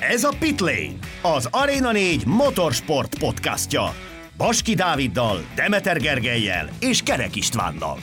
Ez a Pitlane, az Arena 4 motorsport podcastja. Baski Dáviddal, Demeter Gergelyel és Kerek Istvánnal.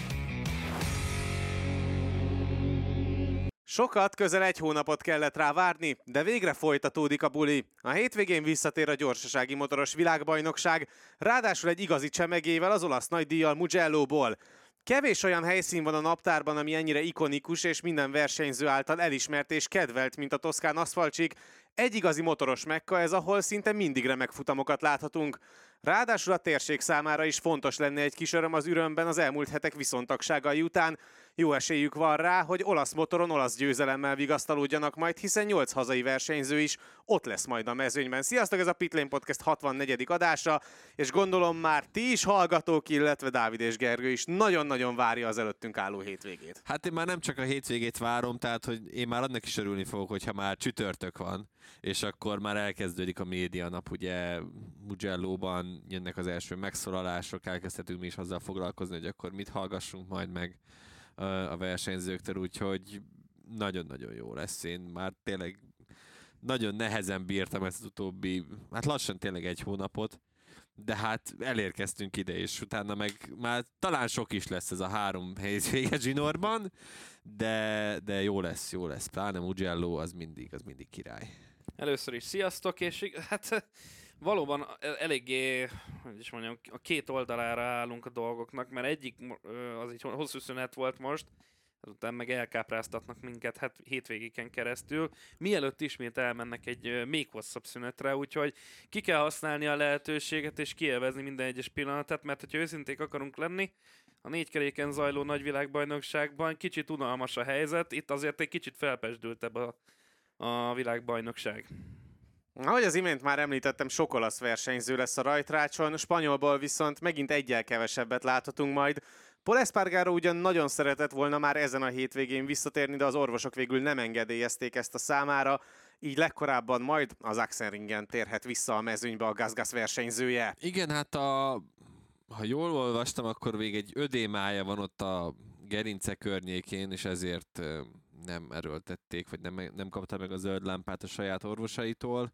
Sokat, közel egy hónapot kellett rá várni, de végre folytatódik a buli. A hétvégén visszatér a gyorsasági motoros világbajnokság, ráadásul egy igazi csemegével az olasz nagydíjjal Mugello-ból. Kevés olyan helyszín van a naptárban, ami ennyire ikonikus és minden versenyző által elismert és kedvelt, mint a Toszkán aszfaltsik. Egy igazi motoros mekka ez, ahol szinte mindig remek futamokat láthatunk. Ráadásul a térség számára is fontos lenne egy kis öröm az ürömben az elmúlt hetek viszontagságai után. Jó esélyük van rá, hogy olasz motoron olasz győzelemmel vigasztalódjanak majd, hiszen 8 hazai versenyző is ott lesz majd a mezőnyben. Sziasztok, ez a Pitlane Podcast 64. adása, és gondolom már ti is hallgatók, illetve Dávid és Gergő is nagyon-nagyon várja az előttünk álló hétvégét. Hát én már nem csak a hétvégét várom, tehát hogy én már annak is örülni fogok, hogyha már csütörtök van, és akkor már elkezdődik a média nap, ugye Mugello-ban jönnek az első megszólalások, elkezdhetünk mi is azzal foglalkozni, hogy akkor mit hallgassunk majd meg a versenyzőktől, úgyhogy nagyon-nagyon jó lesz. Én már tényleg nagyon nehezen bírtam ezt az utóbbi, hát lassan tényleg egy hónapot, de hát elérkeztünk ide, és utána meg már talán sok is lesz ez a három hétvége zsinórban, de, de jó lesz, jó lesz. Pláne Mugello az mindig, az mindig király. Először is sziasztok, és hát valóban eléggé, hogy is mondjam, a két oldalára állunk a dolgoknak, mert egyik az egy hosszú szünet volt most, azután meg elkápráztatnak minket hát hétvégéken keresztül, mielőtt ismét elmennek egy még hosszabb szünetre, úgyhogy ki kell használni a lehetőséget és kielvezni minden egyes pillanatát, mert hogyha őszinték akarunk lenni, a négy keréken zajló nagyvilágbajnokságban kicsit unalmas a helyzet, itt azért egy kicsit felpesdültebb a, a világbajnokság. Ahogy az imént már említettem, sok olasz versenyző lesz a rajtrácson, spanyolból viszont megint egyel kevesebbet láthatunk majd. Paul Espargaro ugyan nagyon szeretett volna már ezen a hétvégén visszatérni, de az orvosok végül nem engedélyezték ezt a számára, így legkorábban majd az Axenringen térhet vissza a mezőnybe a Gazgas versenyzője. Igen, hát a, ha jól olvastam, akkor még egy ödémája van ott a gerince környékén, és ezért nem erőltették, vagy nem, nem kapta meg a zöld lámpát a saját orvosaitól.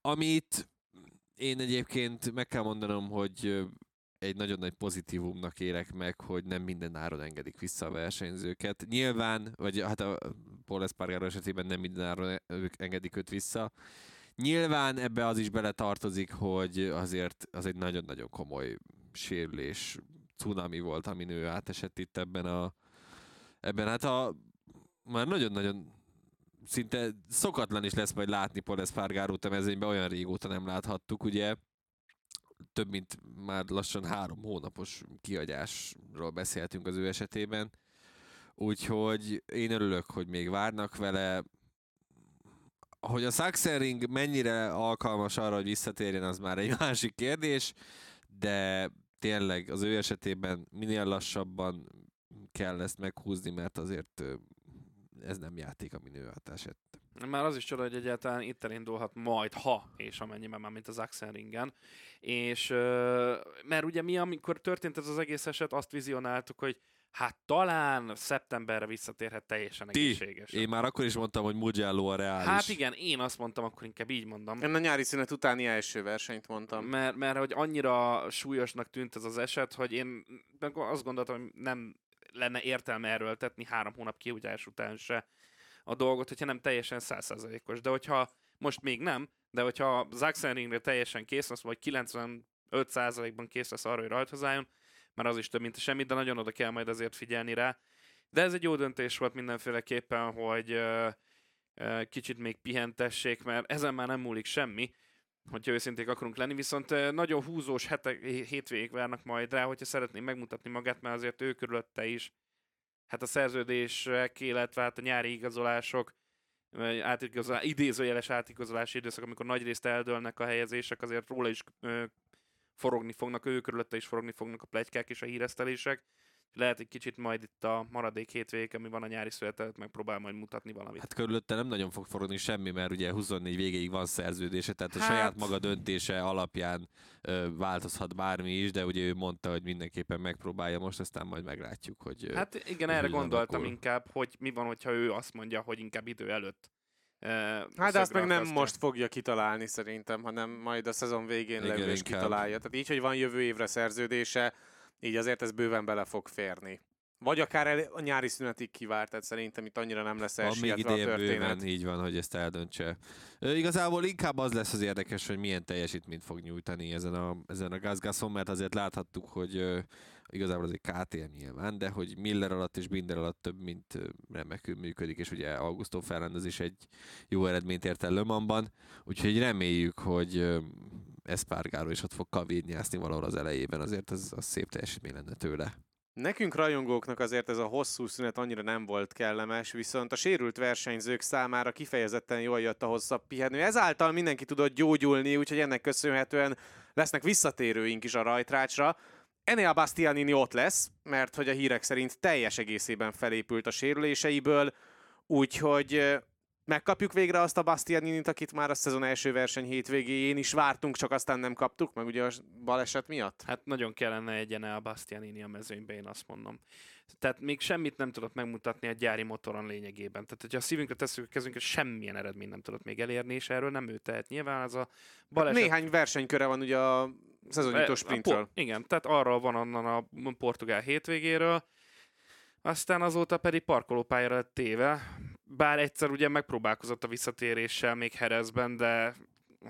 Amit én egyébként meg kell mondanom, hogy egy nagyon nagy pozitívumnak érek meg, hogy nem minden áron engedik vissza a versenyzőket. Nyilván, vagy hát a Paul Espargaro esetében nem minden áron engedik őt vissza. Nyilván ebbe az is bele tartozik, hogy azért az egy nagyon-nagyon komoly sérülés, cunami volt, amin ő átesett itt ebben a ebben hát a már nagyon-nagyon szinte szokatlan is lesz majd látni Paul Espargarót a mezőnyben, olyan régóta nem láthattuk, ugye. Több mint már lassan három hónapos kiagyásról beszéltünk az ő esetében, úgyhogy én örülök, hogy még várnak vele, hogy a Saxenring mennyire alkalmas arra, hogy visszatérjen, az már egy másik kérdés, de tényleg az ő esetében minél lassabban kell ezt meghúzni, mert azért ez nem játék, ami nő esett. Már az is csoda, hogy egyáltalán itt elindulhat majd, ha és amennyiben már, mint az Axenringen. És mert ugye mi, amikor történt ez az egész eset, azt vizionáltuk, hogy hát talán szeptemberre visszatérhet teljesen Ti, egészségesen. Én már akkor is mondtam, hogy Mugello a reális. Hát igen, én azt mondtam, akkor inkább így mondom. Én a nyári szünet utáni első versenyt mondtam. Mert, mert hogy annyira súlyosnak tűnt ez az eset, hogy én azt gondoltam, hogy nem lenne értelme erőltetni három hónap kiúgyás után se a dolgot, hogyha nem teljesen százszerzalékos. De hogyha most még nem, de hogyha Zaxenringre teljesen kész lesz, vagy 95%-ban kész lesz arra, hogy rajthoz álljon, mert az is több, mint semmi, de nagyon oda kell majd azért figyelni rá. De ez egy jó döntés volt mindenféleképpen, hogy uh, kicsit még pihentessék, mert ezen már nem múlik semmi, hogyha őszinték akarunk lenni, viszont nagyon húzós hetek, hétvégék várnak majd rá, hogyha szeretném megmutatni magát, mert azért ő körülötte is hát a szerződések, illetve hát a nyári igazolások, átigazolás, idézőjeles átigazolási időszak, amikor nagy részt eldőlnek a helyezések, azért róla is ö, forogni fognak, ő körülötte is forogni fognak a plegykák és a híresztelések. Lehet egy kicsit majd itt a maradék hétvég, ami van a nyári születet, megpróbál majd mutatni valamit. Hát körülötte nem nagyon fog forogni semmi, mert ugye 24 végéig van szerződése, tehát hát... a saját maga döntése alapján ö, változhat bármi is, de ugye ő mondta, hogy mindenképpen megpróbálja most, aztán majd meglátjuk, hogy... Hát igen, erre gondoltam akkor... inkább, hogy mi van, hogyha ő azt mondja, hogy inkább idő előtt Hát de azt meg nem most fogja kitalálni szerintem, hanem majd a szezon végén Igen, levő és kitalálja. Tehát így, hogy van jövő évre szerződése, így azért ez bőven bele fog férni. Vagy akár el, a nyári szünetig kivárt, tehát szerintem itt annyira nem lesz elsietve a ideje történet. bőven, így van, hogy ezt eldöntse. Ö, igazából inkább az lesz az érdekes, hogy milyen teljesítményt fog nyújtani ezen a, ezen a gazgaszon, mert azért láthattuk, hogy ö, igazából az egy KTM nyilván, de hogy Miller alatt és Binder alatt több, mint remekül működik, és ugye Augusto Fernández is egy jó eredményt ért el Le Mansban, úgyhogy reméljük, hogy Espargaro is ott fog kavírnyászni valahol az elejében, azért az, az szép teljesítmény lenne tőle. Nekünk rajongóknak azért ez a hosszú szünet annyira nem volt kellemes, viszont a sérült versenyzők számára kifejezetten jól jött a hosszabb pihenő. Ezáltal mindenki tudott gyógyulni, úgyhogy ennek köszönhetően lesznek visszatérőink is a rajtrácsra. Enea Bastianini ott lesz, mert hogy a hírek szerint teljes egészében felépült a sérüléseiből, úgyhogy megkapjuk végre azt a Bastianinit, akit már a szezon első verseny hétvégéjén is vártunk, csak aztán nem kaptuk, meg ugye a baleset miatt. Hát nagyon kellene egyene a Bastianini a mezőnybe, én azt mondom. Tehát még semmit nem tudott megmutatni a gyári motoron lényegében. Tehát, hogyha a szívünkre tesszük a kezünket, semmilyen eredmény nem tudott még elérni, és erről nem ő tehet. Nyilván az a baleset... Néhány versenyköre van ugye a szezonnyitó E, sprintről. A, po- igen, tehát arról van onnan a portugál hétvégéről, aztán azóta pedig parkolópályára lett téve, bár egyszer ugye megpróbálkozott a visszatéréssel még Herezben, de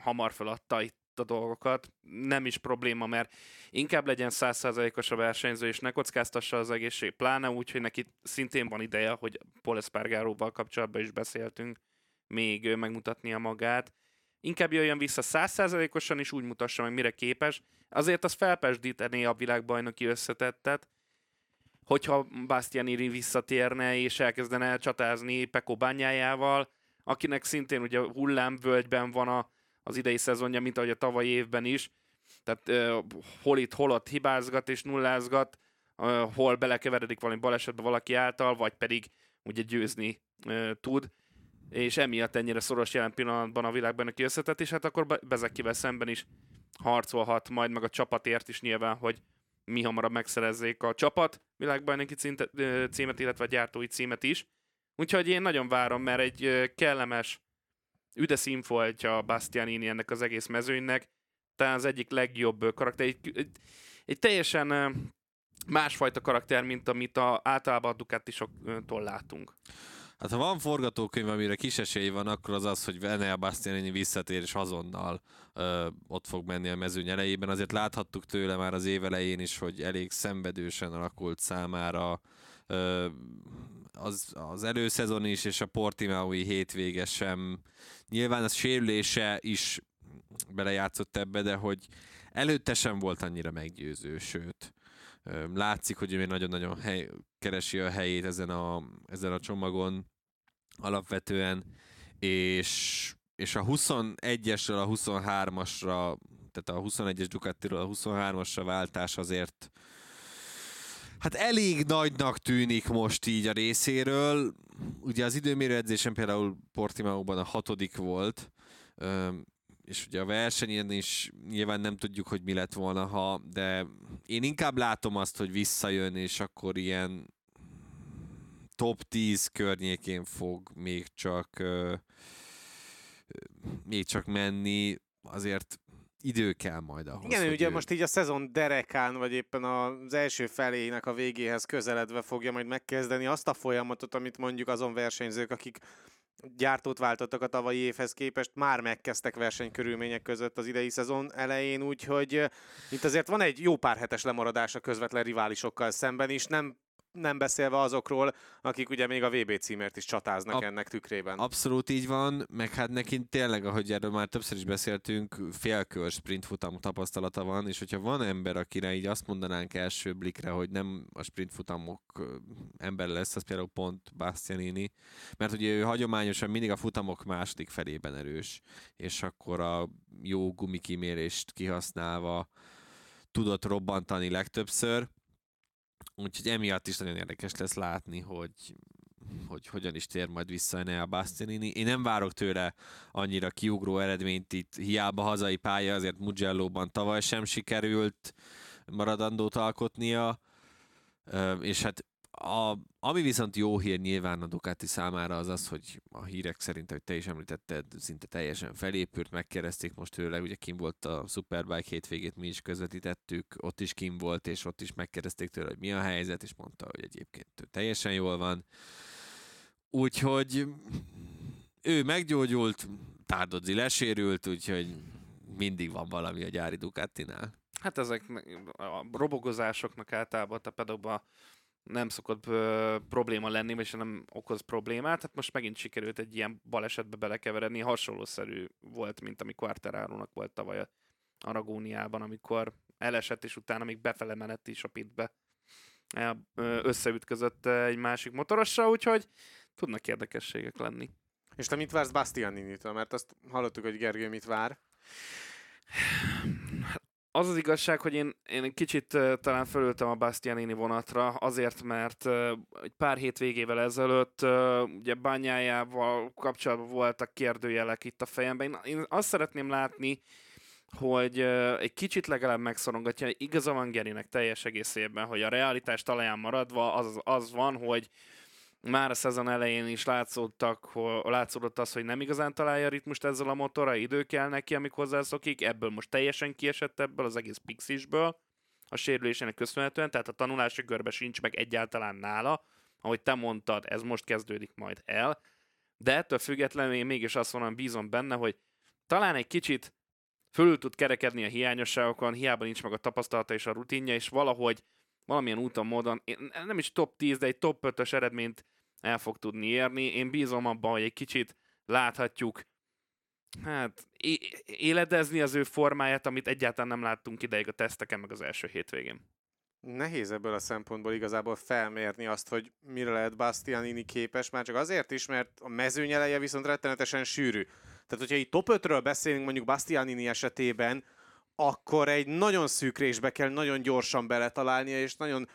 hamar feladta itt a dolgokat. Nem is probléma, mert inkább legyen százszázalékos a versenyző, és ne kockáztassa az egészség, pláne úgy, hogy neki szintén van ideje, hogy Paul Espargaróval kapcsolatban is beszéltünk, még megmutatnia magát. Inkább jöjjön vissza százszázalékosan, és úgy mutassa meg, mire képes. Azért az felpesdítené a világbajnoki összetettet, hogyha Bastianini visszatérne és elkezdene csatázni Peko bányájával, akinek szintén ugye hullámvölgyben van a, az idei szezonja, mint ahogy a tavalyi évben is. Tehát uh, hol itt, hol ott hibázgat és nullázgat, uh, hol belekeveredik valami balesetbe valaki által, vagy pedig ugye győzni uh, tud és emiatt ennyire szoros jelen pillanatban a világbajnoki összetett, és hát akkor Be- Bezekivel szemben is harcolhat, majd meg a csapatért is nyilván, hogy mi hamarabb megszerezzék a csapat világbajnoki címet, címet, illetve a gyártói címet is. Úgyhogy én nagyon várom, mert egy kellemes, üde színfoltja Bastianini ennek az egész mezőnynek, talán az egyik legjobb karakter, egy, egy, egy teljesen másfajta karakter, mint amit a, általában a Ducatisoktól látunk. Hát ha van forgatókönyv, amire kis esély van, akkor az az, hogy Enea Bastianini visszatér, és azonnal ö, ott fog menni a mezőny elejében. Azért láthattuk tőle már az év elején is, hogy elég szenvedősen alakult számára ö, az, az előszezon is, és a Portimaui hétvége sem. Nyilván az sérülése is belejátszott ebbe, de hogy előtte sem volt annyira meggyőző, sőt. Látszik, hogy ő még nagyon-nagyon hely, keresi a helyét ezen a, ezen a csomagon alapvetően, és, és a 21-esről a 23-asra, tehát a 21-es Ducatiról a 23-asra váltás azért hát elég nagynak tűnik most így a részéről. Ugye az időmérő edzésen például Portimaóban a hatodik volt, és ugye a versenyen is nyilván nem tudjuk, hogy mi lett volna, ha, de én inkább látom azt, hogy visszajön, és akkor ilyen top 10 környékén fog még csak még csak menni, azért idő kell majd ahhoz. Igen, ugye ő- most így a szezon derekán, vagy éppen az első felének a végéhez közeledve fogja majd megkezdeni azt a folyamatot, amit mondjuk azon versenyzők, akik gyártót váltottak a tavalyi évhez képest, már megkezdtek versenykörülmények között az idei szezon elején, úgyhogy itt azért van egy jó pár hetes lemaradás a közvetlen riválisokkal szemben is, nem nem beszélve azokról, akik ugye még a VB címért is csatáznak Ab- ennek tükrében. Abszolút így van, meg hát neki tényleg, ahogy erről már többször is beszéltünk, félkör sprint futam tapasztalata van, és hogyha van ember, akire így azt mondanánk első blikre, hogy nem a sprint futamok ember lesz, az például pont Bastianini, mert ugye ő hagyományosan mindig a futamok második felében erős, és akkor a jó gumikimérést kihasználva tudott robbantani legtöbbször, úgyhogy emiatt is nagyon érdekes lesz látni, hogy hogy hogyan is tér majd vissza Enea Bastianini. Én nem várok tőle annyira kiugró eredményt itt, hiába hazai pálya, azért Mugello-ban tavaly sem sikerült maradandót alkotnia, és hát A, ami viszont jó hír nyilván a Ducati számára az az, hogy a hírek szerint, hogy te is említetted, szinte teljesen felépült, megkérdezték most tőle, ugye kim volt a Superbike hétvégét, mi is közvetítettük, ott is kim volt, és ott is megkérdezték tőle, hogy mi a helyzet, és mondta, hogy egyébként teljesen jól van. Úgyhogy ő meggyógyult, Tárdodzi lesérült, úgyhogy mindig van valami a gyári Ducatinál. Hát ezek a robogozásoknak általában a pedokban nem szokott ö, probléma lenni, és nem okoz problémát. Hát most megint sikerült egy ilyen balesetbe belekeveredni. Hasonlószerű volt, mint ami Quartararo-nak volt tavaly a Aragóniában, amikor elesett, és utána még befele menett is a pitbe. Összeütközött egy másik motorossal, úgyhogy tudnak érdekességek lenni. És te mit vársz Bastianini-től? Mert azt hallottuk, hogy Gergő mit vár. Az az igazság, hogy én, én kicsit uh, talán fölültem a Bastianini vonatra, azért, mert uh, egy pár hétvégével ezelőtt uh, ugye bányájával kapcsolatban voltak kérdőjelek itt a fejemben. Én, én azt szeretném látni, hogy egy kicsit legalább megszorongatja, igaza van Gerinek teljes egészében, hogy a realitás talaján maradva az, az van, hogy már a szezon elején is látszódtak, hogy, látszódott az, hogy nem igazán találja a ritmust ezzel a motorra, idő kell neki, amíg hozzászokik, ebből most teljesen kiesett ebből az egész pixisből, a sérülésének köszönhetően, tehát a tanulási görbe sincs meg egyáltalán nála, ahogy te mondtad, ez most kezdődik majd el, de ettől függetlenül én mégis azt mondom, bízom benne, hogy talán egy kicsit fölül tud kerekedni a hiányosságokon, hiába nincs meg a tapasztalata és a rutinja, és valahogy valamilyen úton, módon, nem is top 10, de egy top 5-ös eredményt el fog tudni érni. Én bízom abban, hogy egy kicsit láthatjuk hát éledezni az ő formáját, amit egyáltalán nem láttunk ideig a teszteken, meg az első hétvégén. Nehéz ebből a szempontból igazából felmérni azt, hogy mire lehet Bastianini képes, már csak azért is, mert a mezőny eleje viszont rettenetesen sűrű. Tehát, hogyha itt top 5-ről beszélünk mondjuk Bastianini esetében, akkor egy nagyon szűk résbe kell nagyon gyorsan beletalálnia, és nagyon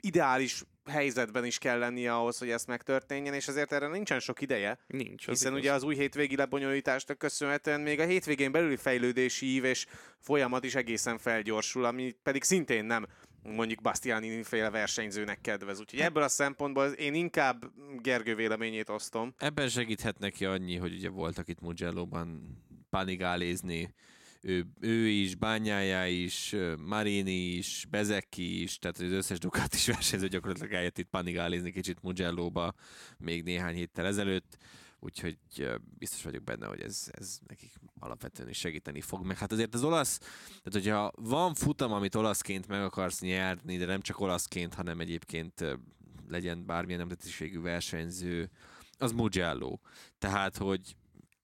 ideális helyzetben is kell lennie ahhoz, hogy ezt megtörténjen, és ezért erre nincsen sok ideje. Nincs. Hiszen igaz. ugye az új hétvégi lebonyolításnak köszönhetően még a hétvégén belüli fejlődési ív és folyamat is egészen felgyorsul, ami pedig szintén nem mondjuk Bastianini féle versenyzőnek kedvez. Úgyhogy ebből a szempontból én inkább Gergő véleményét osztom. Ebben segíthet neki annyi, hogy ugye voltak itt Mugello-ban panigálézni, ő, ő is, Bányája is, Marini is, Bezeki is, tehát az összes Ducati is versenyző gyakorlatilag eljött itt panigálizni kicsit Mugello-ba még néhány héttel ezelőtt, úgyhogy biztos vagyok benne, hogy ez, ez nekik alapvetően is segíteni fog. Meg hát azért az olasz, tehát hogyha van futam, amit olaszként meg akarsz nyerni, de nem csak olaszként, hanem egyébként legyen bármilyen nemzetiségű versenyző, az Mugello. Tehát, hogy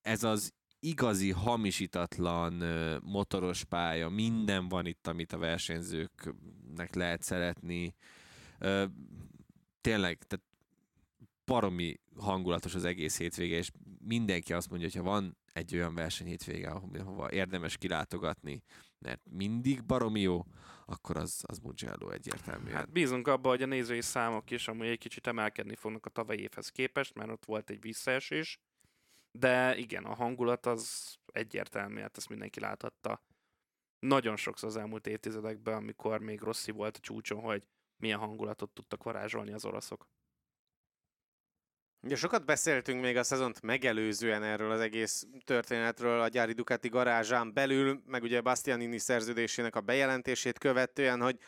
ez az igazi, hamisítatlan motoros pálya, minden van itt, amit a versenyzőknek lehet szeretni. Tényleg, tehát paromi hangulatos az egész hétvége, és mindenki azt mondja, hogy ha van egy olyan verseny hétvége, ahova érdemes kilátogatni, mert mindig baromi jó, akkor az, az Mugello egyértelműen. Hát bízunk abban, hogy a nézői számok is amúgy egy kicsit emelkedni fognak a tavalyi évhez képest, mert ott volt egy visszaesés, de igen, a hangulat az egyértelmű, hát ezt mindenki láthatta. Nagyon sokszor az elmúlt évtizedekben, amikor még Rossi volt a csúcson, hogy milyen hangulatot tudtak varázsolni az oroszok. Ugye sokat beszéltünk még a szezont megelőzően erről az egész történetről a gyári Ducati garázsán belül, meg ugye Bastianini szerződésének a bejelentését követően, hogy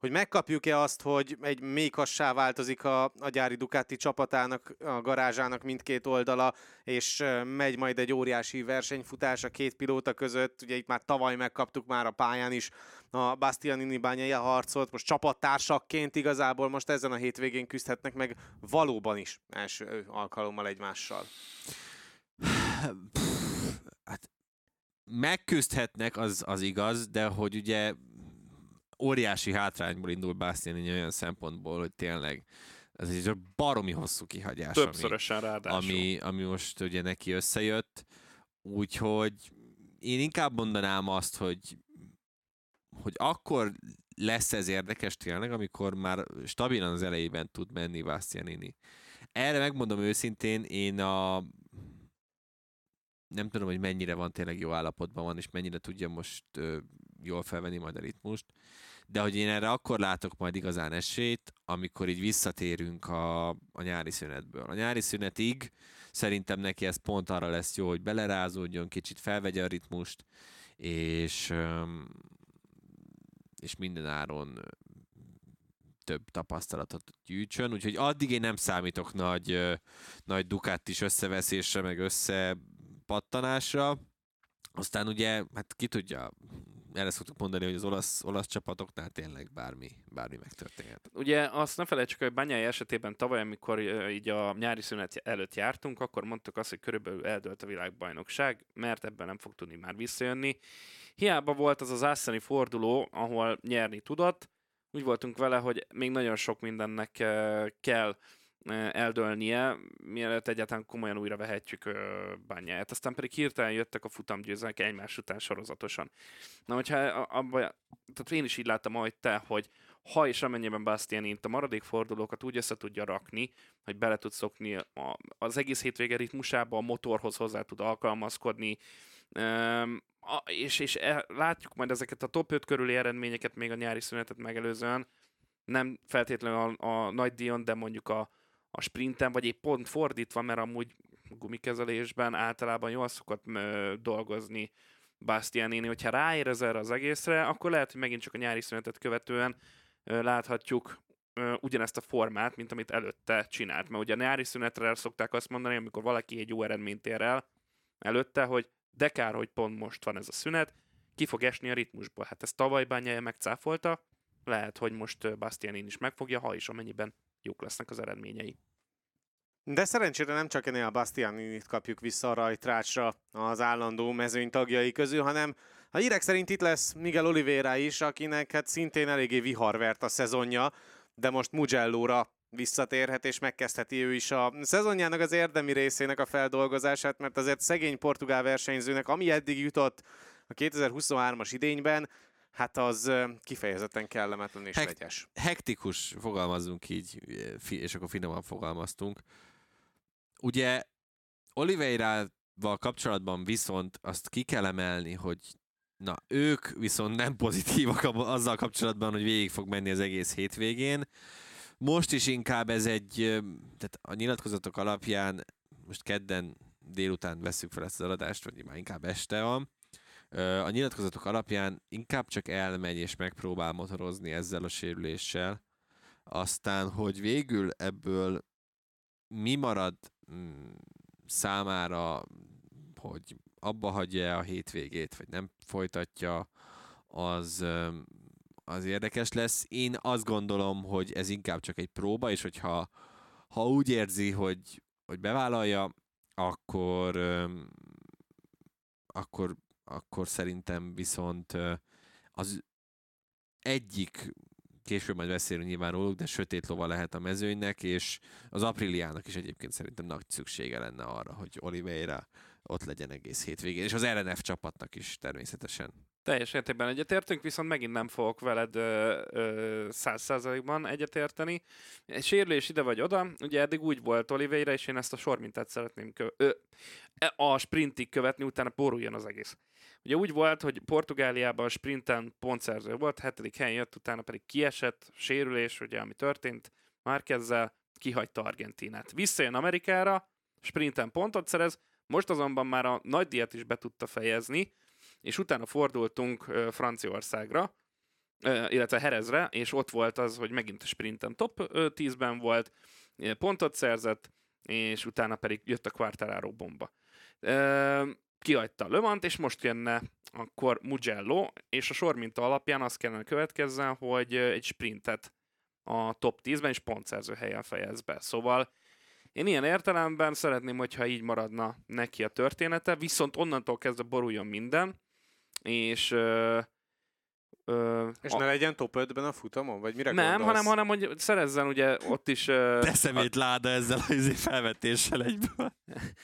hogy megkapjuk-e azt, hogy egy mékassá változik a, a gyári Ducati csapatának, a garázsának mindkét oldala, és megy majd egy óriási versenyfutás a két pilóta között. Ugye itt már tavaly megkaptuk már a pályán is a Bastianini bányai harcolt, most csapattársakként igazából most ezen a hétvégén küzdhetnek meg valóban is első alkalommal egymással. Hát megküzdhetnek, az, az igaz, de hogy ugye óriási hátrányból indul Bastianini olyan szempontból, hogy tényleg ez egy baromi hosszú kihagyás. Többszörösen ami, ráadásul. Ami, ami most ugye neki összejött, úgyhogy én inkább mondanám azt, hogy hogy akkor lesz ez érdekes tényleg, amikor már stabilan az elejében tud menni Bastianini. Erre megmondom őszintén, én a nem tudom, hogy mennyire van tényleg jó állapotban van, és mennyire tudja most ö, jól felvenni majd a ritmust, de hogy én erre akkor látok majd igazán esélyt, amikor így visszatérünk a, a nyári szünetből. A nyári szünetig szerintem neki ez pont arra lesz jó, hogy belerázódjon, kicsit felvegye a ritmust, és, és minden áron több tapasztalatot gyűjtsön, úgyhogy addig én nem számítok nagy, nagy is összeveszésre, meg összepattanásra. Aztán ugye, hát ki tudja, erre szoktuk mondani, hogy az olasz, olasz csapatoknál tényleg bármi, bármi megtörténhet. Ugye azt ne felejtsük, hogy Bányai esetében tavaly, amikor így a nyári szünet előtt jártunk, akkor mondtuk azt, hogy körülbelül eldölt a világbajnokság, mert ebben nem fog tudni már visszajönni. Hiába volt az az ászani forduló, ahol nyerni tudott, úgy voltunk vele, hogy még nagyon sok mindennek kell eldőlnie, mielőtt egyáltalán komolyan újra vehetjük bányáját. Aztán pedig hirtelen jöttek a futamgyőzelmek egymás után sorozatosan. Na, hogyha abba, tehát én is így láttam, ahogy te, hogy ha és amennyiben Bastianint a maradék fordulókat úgy össze tudja rakni, hogy bele tud szokni a, az egész hétvége ritmusába, a motorhoz hozzá tud alkalmazkodni, um, a, és, és e, látjuk majd ezeket a top 5 körüli eredményeket még a nyári szünetet megelőzően, nem feltétlenül a, a nagy díjon, de mondjuk a, a sprinten, vagy épp pont fordítva, mert amúgy gumikezelésben általában jól szokott dolgozni Bastianini, hogyha ráérez erre az egészre, akkor lehet, hogy megint csak a nyári szünetet követően láthatjuk ugyanezt a formát, mint amit előtte csinált. Mert ugye a nyári szünetre szokták azt mondani, amikor valaki egy jó eredményt ér el előtte, hogy de kár, hogy pont most van ez a szünet, ki fog esni a ritmusból. Hát ezt tavaly bányája megcáfolta, lehet, hogy most Bastianin is megfogja, ha is amennyiben jók lesznek az eredményei. De szerencsére nem csak ennél a Bastianinit kapjuk vissza a rajtrácsra az állandó mezőny tagjai közül, hanem a hírek szerint itt lesz Miguel Oliveira is, akinek hát szintén eléggé viharvert a szezonja, de most Mugello-ra visszatérhet és megkezdheti ő is a szezonjának az érdemi részének a feldolgozását, mert azért szegény portugál versenyzőnek, ami eddig jutott a 2023-as idényben, hát az kifejezetten kellemetlen és Hek- vegyes. Hektikus, fogalmazunk így, és akkor finoman fogalmaztunk. Ugye Oliveirával kapcsolatban viszont azt ki kell emelni, hogy na, ők viszont nem pozitívak azzal kapcsolatban, hogy végig fog menni az egész hétvégén. Most is inkább ez egy, tehát a nyilatkozatok alapján, most kedden délután veszük fel ezt az adást, vagy már inkább este van, a nyilatkozatok alapján inkább csak elmegy és megpróbál motorozni ezzel a sérüléssel, aztán, hogy végül ebből mi marad mm, számára, hogy abba hagyja a hétvégét, vagy nem folytatja, az, az érdekes lesz. Én azt gondolom, hogy ez inkább csak egy próba, és hogyha ha úgy érzi, hogy, hogy bevállalja, akkor, akkor, akkor szerintem viszont az egyik később majd beszélünk nyilván róluk, de sötét lova lehet a mezőnynek, és az Apriliának is egyébként szerintem nagy szüksége lenne arra, hogy Oliveira ott legyen egész hétvégén, és az RNF csapatnak is természetesen. Teljes értékben egyetértünk, viszont megint nem fogok veled száz százalékban egyetérteni. Egy sérülés ide vagy oda, ugye eddig úgy volt Oliveira, és én ezt a sormintát szeretném kö- ö, e, a sprintig követni, utána boruljon az egész. Ugye úgy volt, hogy Portugáliában a sprinten pontszerző volt, hetedik helyen jött, utána pedig kiesett, sérülés, ugye, ami történt Márkezzel, kihagyta Argentinát. Visszajön Amerikára, sprinten pontot szerez, most azonban már a nagy díjat is be tudta fejezni, és utána fordultunk Franciaországra, illetve Herezre, és ott volt az, hogy megint a sprinten top 10-ben volt, pontot szerzett, és utána pedig jött a Quartararo bomba. Kihagyta Lömant, és most jönne akkor Mugello, és a sorminta alapján azt kellene következzen, hogy egy sprintet a top 10-ben és pontszerző helyen fejez be. Szóval én ilyen értelemben szeretném, hogyha így maradna neki a története, viszont onnantól kezdve boruljon minden, és ö, Ö, és a... ne legyen top 5-ben a futamon? Vagy mire Nem, hanem, hanem hogy szerezzen ugye ott is... Te szemét a... láda ezzel a izé felvetéssel egyből.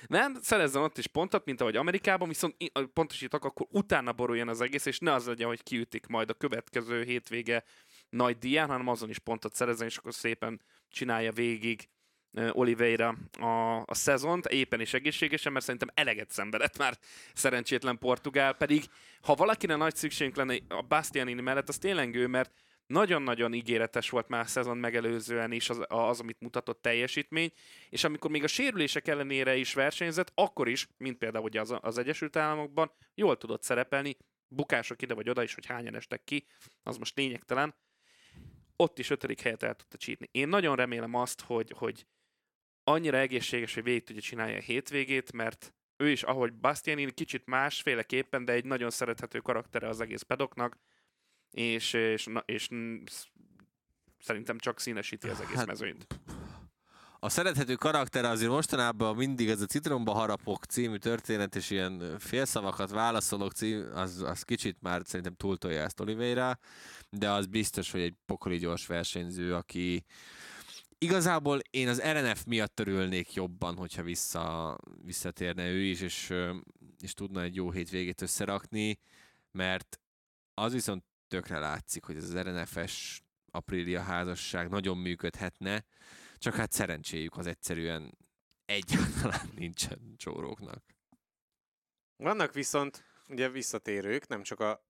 Nem, szerezzen ott is pontot, mint ahogy Amerikában, viszont pontosítok, akkor utána boruljon az egész, és ne az legyen, hogy kiütik majd a következő hétvége nagy díján, hanem azon is pontot szerezzen, és akkor szépen csinálja végig Oliveira a, a szezont, éppen is egészségesen, mert szerintem eleget szenvedett már szerencsétlen Portugál, pedig ha valakire nagy szükségünk lenne a Bastianini mellett, az tényleg ő, mert nagyon-nagyon ígéretes volt már a szezon megelőzően is az, az, amit mutatott teljesítmény, és amikor még a sérülések ellenére is versenyzett, akkor is, mint például ugye az, az Egyesült Államokban, jól tudott szerepelni, bukások ide vagy oda is, hogy hányan estek ki, az most lényegtelen, ott is ötödik helyet el tudta csípni. Én nagyon remélem azt, hogy, hogy annyira egészséges, hogy végig tudja csinálni a hétvégét, mert ő is, ahogy Bastianini, kicsit másféleképpen, de egy nagyon szerethető karaktere az egész pedoknak, és, és, és, és szerintem csak színesíti az egész hát, mezőnyt. A szerethető karakter azért mostanában mindig ez a Citromba harapok című történet, és ilyen félszavakat válaszolok cím, az, az kicsit már szerintem túltolja ezt Oliveira, de az biztos, hogy egy pokoli gyors versenyző, aki igazából én az RNF miatt örülnék jobban, hogyha vissza, visszatérne ő is, és, és tudna egy jó hétvégét összerakni, mert az viszont tökre látszik, hogy ez az RNF-es Aprilia házasság nagyon működhetne, csak hát szerencséjük az egyszerűen egyáltalán nincsen csóróknak. Vannak viszont ugye visszatérők, nem csak a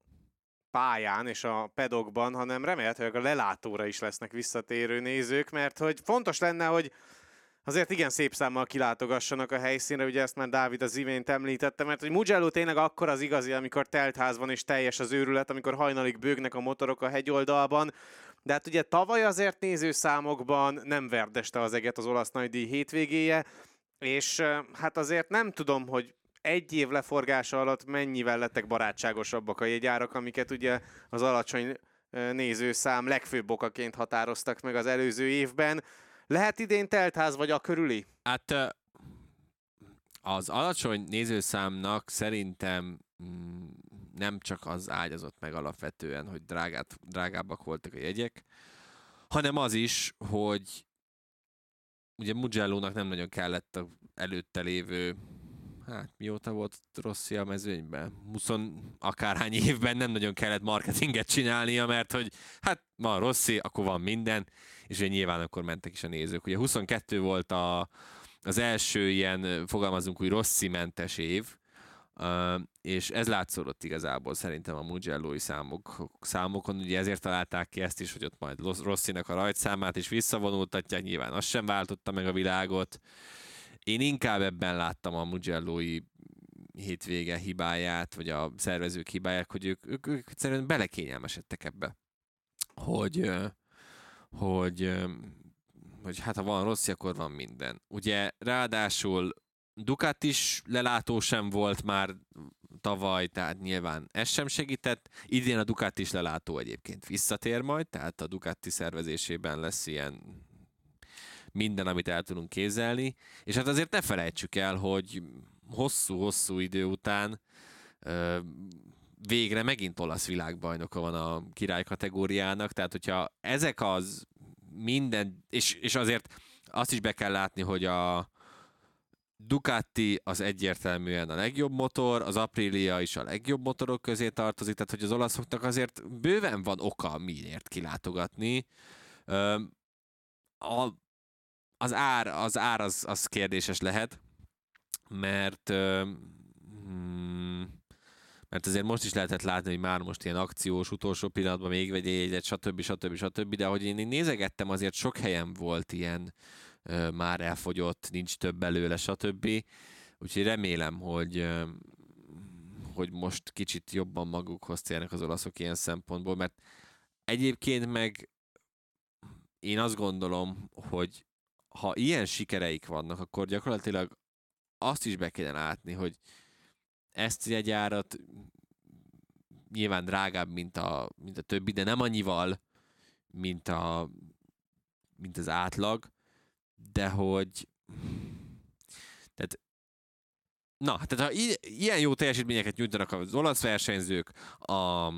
pályán és a pedokban, hanem remélhetőleg a lelátóra is lesznek visszatérő nézők, mert hogy fontos lenne, hogy azért igen szép számmal kilátogassanak a helyszínre, ugye ezt már Dávid az imént említette, mert hogy Mugello tényleg akkor az igazi, amikor teltház van és teljes az őrület, amikor hajnalig bőgnek a motorok a hegyoldalban, de hát ugye tavaly azért nézőszámokban nem verdeste az eget az olasz nagydíj hétvégéje, és hát azért nem tudom, hogy egy év leforgása alatt mennyivel lettek barátságosabbak a jegyárak, amiket ugye az alacsony nézőszám legfőbb okaként határoztak meg az előző évben. Lehet idén teltház vagy a körüli? Hát az alacsony nézőszámnak szerintem mm, nem csak az ágyazott meg alapvetően, hogy drágát, drágábbak voltak a jegyek, hanem az is, hogy ugye Mugello-nak nem nagyon kellett a előtte lévő hát mióta volt Rossi a mezőnyben? 20 akárhány évben nem nagyon kellett marketinget csinálnia, mert hogy hát ma Rossi, akkor van minden, és ugye nyilván akkor mentek is a nézők. Ugye 22 volt a, az első ilyen, fogalmazunk úgy, Rossi-mentes év, Uh, és ez látszódott igazából szerintem a mugello számok, számokon, ugye ezért találták ki ezt is, hogy ott majd Rosszinak a rajtszámát is visszavonultatják, nyilván az sem váltotta meg a világot, én inkább ebben láttam a mugello hétvége hibáját, vagy a szervezők hibáját, hogy ők, ők, ők egyszerűen belekényelmesedtek ebbe. Hogy, hogy, hogy hát ha van rossz, akkor van minden. Ugye ráadásul Ducat is lelátó sem volt már tavaly, tehát nyilván ez sem segített. Idén a Ducati is lelátó egyébként visszatér majd, tehát a Ducati szervezésében lesz ilyen minden, amit el tudunk kézelni. És hát azért ne felejtsük el, hogy hosszú-hosszú idő után végre megint olasz világbajnoka van a király kategóriának, tehát hogyha ezek az minden, és, és azért azt is be kell látni, hogy a Ducati az egyértelműen a legjobb motor, az Aprilia is a legjobb motorok közé tartozik, tehát hogy az olaszoknak azért bőven van oka miért kilátogatni. A az ár, az, ár az, az kérdéses lehet, mert hmm, mert azért most is lehetett látni, hogy már most ilyen akciós, utolsó pillanatban még vegyél egyet, stb. stb. stb. De ahogy én nézegettem, azért sok helyen volt ilyen már elfogyott, nincs több belőle, stb. Úgyhogy remélem, hogy hogy most kicsit jobban magukhoz térnek az olaszok ilyen szempontból, mert egyébként meg én azt gondolom, hogy ha ilyen sikereik vannak, akkor gyakorlatilag azt is be kéne látni, hogy ezt egy árat nyilván drágább, mint a, mint a többi, de nem annyival, mint, a, mint az átlag, de hogy tehát Na, tehát ha ilyen jó teljesítményeket nyújtanak az olasz versenyzők a,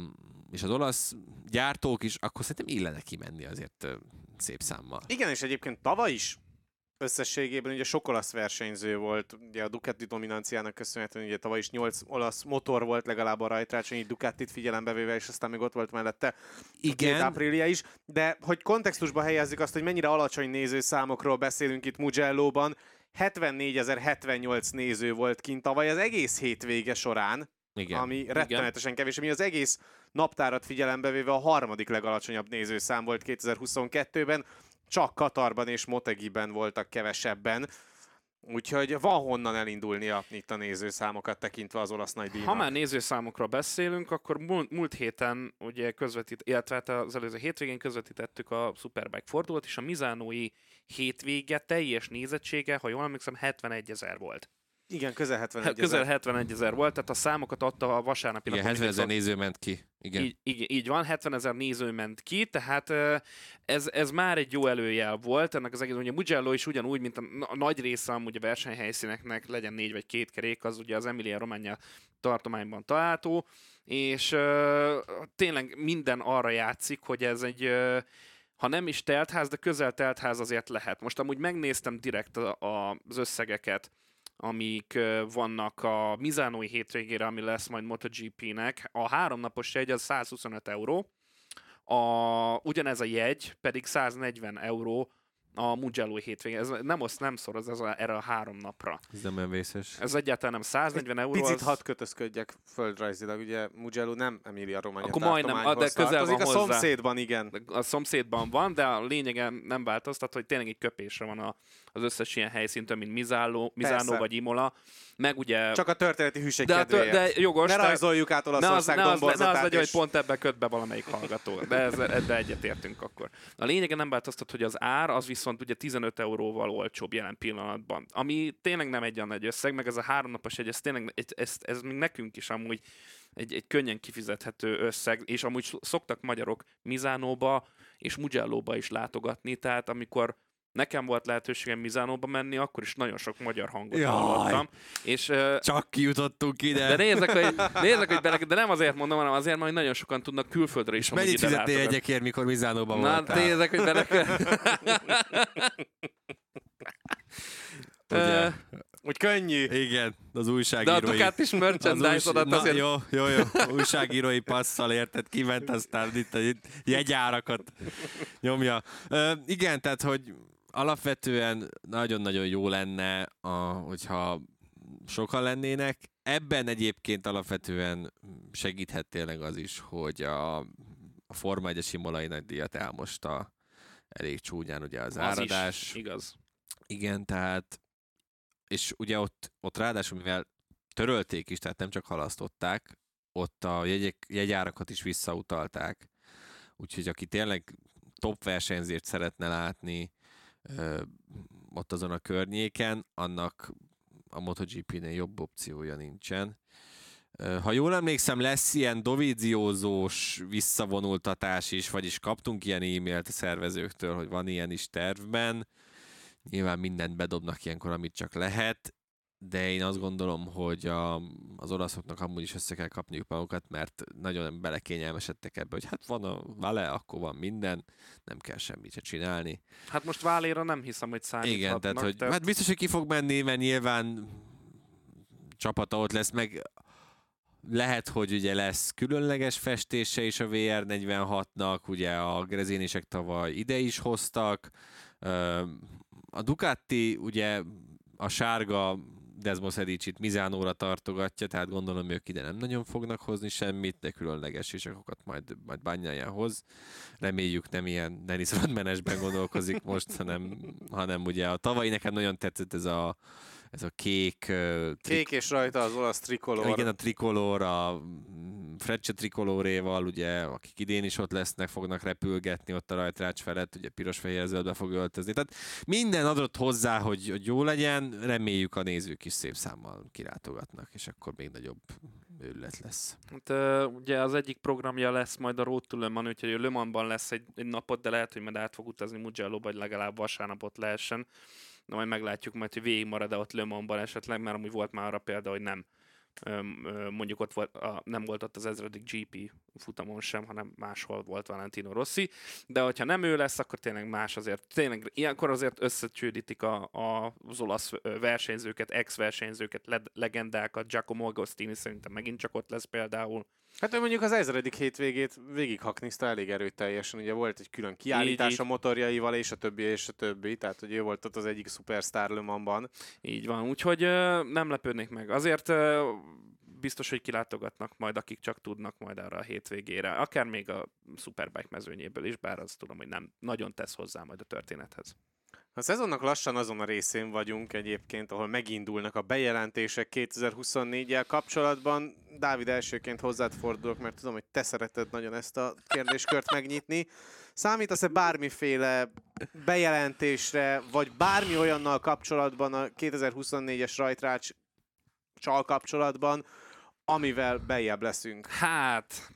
és az olasz gyártók is, akkor szerintem illene kimenni azért szép számmal. Igen, és egyébként tavaly is összességében ugye sok olasz versenyző volt, ugye a Ducati dominanciának köszönhetően, ugye tavaly is 8 olasz motor volt legalább a rajtrácson, így Ducatit figyelembe véve, és aztán még ott volt mellette Igen. Aprilia is, de hogy kontextusba helyezzük azt, hogy mennyire alacsony nézőszámokról beszélünk itt Mugello-ban, 74.078 néző volt kint tavaly az egész hétvége során, Igen. ami rettenetesen kevés, ami az egész naptárat figyelembe véve a harmadik legalacsonyabb nézőszám volt 2022-ben, csak Katarban és Motegiben voltak kevesebben. Úgyhogy van honnan elindulnia itt a nézőszámokat tekintve az olasz nagy díjnak. Ha már nézőszámokról beszélünk, akkor múlt, múlt héten, ugye közvetít, illetve hát az előző hétvégén közvetítettük a Superbike fordulót, és a Mizánói hétvége teljes nézettsége, ha jól emlékszem, 71 ezer volt. Igen, közel 71 Hát közel 71 ezer volt, tehát a számokat adta a vasárnapi Igen, napon 70 ezer néző ment ki. Igen. Így, így, így van, 70 ezer néző ment ki, tehát ez, ez már egy jó előjel volt ennek az egész. Ugye Mugello is ugyanúgy, mint a, a nagy része amúgy a versenyhelyszíneknek, legyen négy vagy két kerék, az ugye az Emilia Romagna tartományban található, és tényleg minden arra játszik, hogy ez egy ha nem is teltház, de közel teltház azért lehet. Most amúgy megnéztem direkt a, a, az összegeket, amik vannak a Mizánói hétvégére, ami lesz majd MotoGP-nek. A háromnapos jegy az 125 euró, a, ugyanez a jegy pedig 140 euró a Mugello hétvégén. Ez nem oszt, nem szoroz ez a, erre a három napra. Ez nem olyan vészes. Ez egyáltalán nem 140 euró. Picit az... hadd kötözködjek földrajzilag, ugye Mugello nem Emilia Romagna Akkor majdnem, tartományhoz de közel van a hozzá. szomszédban, igen. a szomszédban van, de a lényegen nem változtat, hogy tényleg egy köpésre van a, az összes ilyen helyszíntől, mint Mizáló, Mizánó Persze. vagy Imola. Meg ugye... Csak a történeti hűség de, kedvéért. de jogos, ne rajzoljuk át ne az, Olaszország ne, az, ne az legyen, hogy pont ebbe köt be valamelyik hallgató. De ez, ebbe egyetértünk akkor. A lényegen nem változtat, hogy az ár az viszont ugye 15 euróval olcsóbb jelen pillanatban. Ami tényleg nem egy olyan nagy összeg, meg ez a háromnapos egy, ez tényleg, ez, ez, ez még nekünk is amúgy egy, egy könnyen kifizethető összeg, és amúgy szoktak magyarok Mizánóba és Mugellóba is látogatni, tehát amikor nekem volt lehetőségem Mizánóba menni, akkor is nagyon sok magyar hangot Jaj. hallottam. És, Csak kijutottunk ide. de nézzek, hogy, nézzek, hogy bele, de nem azért mondom, hanem azért, mert nagyon sokan tudnak külföldre is amúgy Mennyit fizettél egyekért, mikor Mizánóban Na, voltál? nézzek, hogy bele Ugye? Ö, Úgy könnyű. Igen, az De a újságírói... Ducati is merchandise-odat Na, azért... Jó, jó, jó. Újságírói passzal érted, kiment aztán itt a jegyárakat nyomja. Ö, igen, tehát, hogy alapvetően nagyon-nagyon jó lenne, a, hogyha sokan lennének. Ebben egyébként alapvetően segíthet tényleg az is, hogy a, a Forma 1-es Imolai nagydíjat elmosta elég csúnyán ugye az, Az áradás. is, igaz. Igen, tehát és ugye ott, ott ráadásul, mivel törölték is, tehát nem csak halasztották, ott a jegyek, jegyárakat is visszautalták. Úgyhogy aki tényleg top versenyzést szeretne látni ott azon a környéken, annak a MotoGP-nél jobb opciója nincsen. Ha jól emlékszem, lesz ilyen dovíziózós visszavonultatás is, vagyis kaptunk ilyen e-mailt a szervezőktől, hogy van ilyen is tervben. Nyilván mindent bedobnak ilyenkor, amit csak lehet, de én azt gondolom, hogy a, az olaszoknak amúgy is össze kell kapniuk magukat, mert nagyon belekényelmesedtek ebbe, hogy hát van a vale, akkor van minden, nem kell semmit se csinálni. Hát most Váléra nem hiszem, hogy számíthatnak. Igen, tehát, hogy, hát biztos, hogy ki fog menni, mert nyilván csapata ott lesz, meg lehet, hogy ugye lesz különleges festése is a VR46-nak, ugye a grezénisek tavaly ide is hoztak. A Ducati ugye a sárga Desmosedic-it Mizánóra tartogatja, tehát gondolom ők ide nem nagyon fognak hozni semmit, de különleges isakokat majd, majd bányáján hoz. Reméljük nem ilyen Dennis Rodmanesben gondolkozik most, hanem, hanem ugye a tavalyi nekem nagyon tetszett ez a, ez a kék, trik- Kék és rajta az olasz trikolor. igen, a trikolor, a mm, Frecce trikoloréval, ugye, akik idén is ott lesznek, fognak repülgetni ott a rajtrács felett, ugye piros-fehér zöldbe fog öltözni. Tehát minden adott hozzá, hogy, hogy jó legyen, reméljük a nézők is szép számmal kirátogatnak, és akkor még nagyobb őrület lesz. Hát, ugye az egyik programja lesz majd a Road to Le Mans, úgyhogy Le Mansban lesz egy, egy napot, de lehet, hogy majd át fog utazni Mugello, vagy legalább vasárnapot lehessen. De majd meglátjuk majd, hogy végig marad-e ott Le Mansban esetleg, mert amúgy volt már arra példa, hogy nem. Mondjuk ott volt, a, nem volt ott az ezredik GP futamon sem, hanem máshol volt Valentino Rossi, de hogyha nem ő lesz, akkor tényleg más azért, tényleg ilyenkor azért összecsődítik a, a, az olasz versenyzőket, ex-versenyzőket, le, legendákat, Giacomo Agostini szerintem megint csak ott lesz például. Hát ő mondjuk az ezredik hétvégét végighaknizta elég erőteljesen, ugye volt egy külön kiállítás így. a motorjaival, és a többi, és a többi, tehát hogy ő volt ott az egyik szupersztár Le Mansban. Így van, úgyhogy nem lepődnék meg. Azért biztos, hogy kilátogatnak majd, akik csak tudnak majd arra a hétvégére. Akár még a Superbike mezőnyéből is, bár azt tudom, hogy nem nagyon tesz hozzá majd a történethez. A szezonnak lassan azon a részén vagyunk egyébként, ahol megindulnak a bejelentések 2024-jel kapcsolatban. Dávid, elsőként hozzád fordulok, mert tudom, hogy te szereted nagyon ezt a kérdéskört megnyitni. Számítasz-e bármiféle bejelentésre, vagy bármi olyannal kapcsolatban a 2024-es rajtrács csal kapcsolatban, amivel bejebb leszünk? Hát,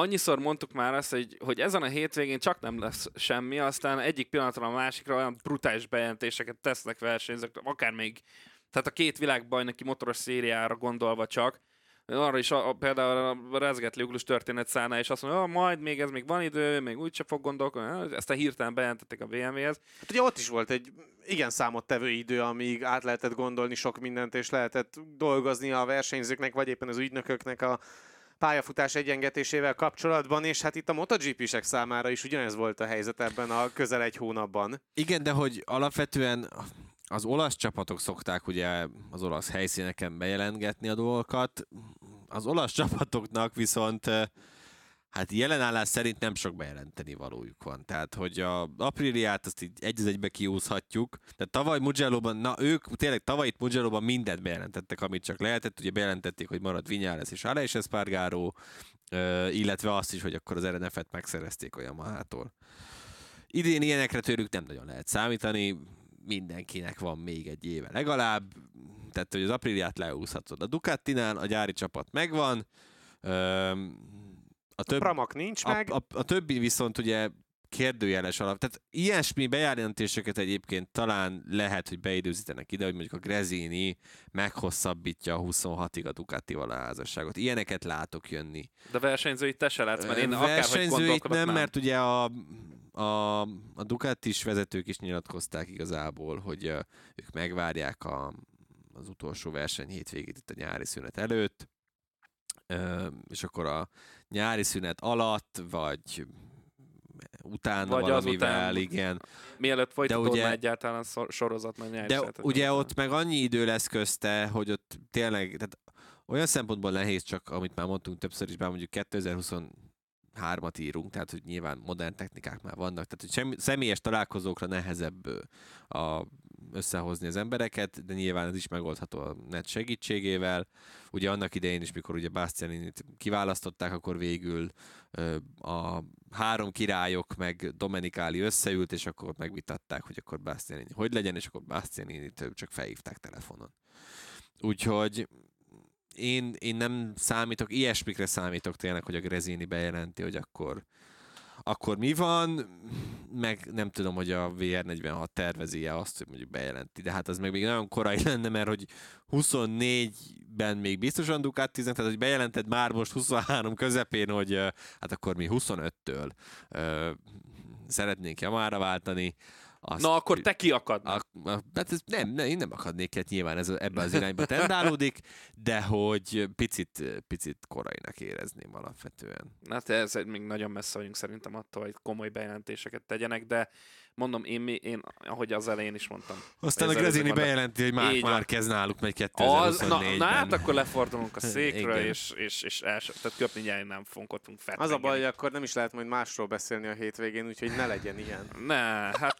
annyiszor mondtuk már azt, hogy, hogy ezen a hétvégén csak nem lesz semmi, aztán egyik pillanatra a másikra olyan brutális bejelentéseket tesznek versenyzők, akár még, tehát a két világbajnoki motoros szériára gondolva csak, arra is a, a, például a rezgetli uglus történet szállná, és azt mondja, majd még ez még van idő, még úgyse fog gondolkodni, ezt a hirtelen bejelentették a BMW-hez. Hát ugye ott is volt egy igen számottevő idő, amíg át lehetett gondolni sok mindent, és lehetett dolgozni a versenyzőknek, vagy éppen az ügynököknek a pályafutás egyengetésével kapcsolatban, és hát itt a MotoGP-sek számára is ugyanez volt a helyzet ebben a közel egy hónapban. Igen, de hogy alapvetően az olasz csapatok szokták ugye az olasz helyszíneken bejelentgetni a dolgokat, az olasz csapatoknak viszont hát jelenállás szerint nem sok bejelenteni valójuk van. Tehát, hogy a Apriliát azt így egy egybe kiúzhatjuk. Tehát tavaly Mugello-ban, na ők tényleg tavaly itt Mugello-ban mindent bejelentettek, amit csak lehetett. Ugye bejelentették, hogy marad Vinyales és Aleix Espargaro, illetve azt is, hogy akkor az RNF-et megszerezték a Yamaha-tól. Idén ilyenekre tőlük nem nagyon lehet számítani, mindenkinek van még egy éve legalább, tehát hogy az Apriliát leúszhatod. A Ducatinál a gyári csapat megvan, a, több, a Pramak nincs a, meg. A, a, a többi viszont ugye kérdőjeles alap. Tehát ilyesmi bejelentéseket egyébként talán lehet, hogy beidőzítenek ide, hogy mondjuk a Grezini meghosszabbítja a 26-ig a Ducatival a házasságot. Ilyeneket látok jönni. De versenyzőit te se látsz, mert én Versenyzőit nem, nem, mert ugye a, a, a Ducatis vezetők is nyilatkozták igazából, hogy ők megvárják a, az utolsó verseny hétvégét itt a nyári szünet előtt, és akkor a nyári szünet alatt, vagy utána vagy valamivel, azután, igen. Mielőtt folytatódna ugye, egyáltalán sorozat, mert nyári De ugye ott meg annyi idő lesz közte, hogy ott tényleg, tehát olyan szempontból nehéz csak, amit már mondtunk többször is, bár mondjuk 2020 hármat írunk, tehát hogy nyilván modern technikák már vannak, tehát hogy semmi, személyes találkozókra nehezebb a, összehozni az embereket, de nyilván ez is megoldható a net segítségével. Ugye annak idején is, mikor ugye Bastianinit kiválasztották, akkor végül a három királyok meg Domenikáli összeült, és akkor megvitatták, hogy akkor Bastianini hogy legyen, és akkor Bastianinit csak felhívták telefonon. Úgyhogy én, én nem számítok, ilyesmikre számítok tényleg, hogy a Grezini bejelenti, hogy akkor, akkor mi van, meg nem tudom, hogy a VR46 tervezi-e azt, hogy mondjuk bejelenti, de hát az meg még nagyon korai lenne, mert hogy 24-ben még biztosan Ducatiznek, tehát hogy bejelented már most 23 közepén, hogy hát akkor mi 25-től szeretnénk Yamára váltani, azt, Na, akkor te kiakad. A, a, hát ez nem, nem, én nem akadnék, hát nyilván ez ebbe az irányba tendálódik, de hogy picit, picit korainak érezném alapvetően. Hát ez még nagyon messze vagyunk szerintem attól, hogy komoly bejelentéseket tegyenek, de mondom, én, én ahogy az elején is mondtam. Aztán a Grezini bejelenti, hogy már, már kezd náluk megy 2024-ben. Na, na, hát akkor lefordulunk a székről, és, és, és els, tehát köpni nyári nem fogunk ottunk fel. Az a baj, hogy akkor nem is lehet majd másról beszélni a hétvégén, úgyhogy ne legyen ilyen. Ne, hát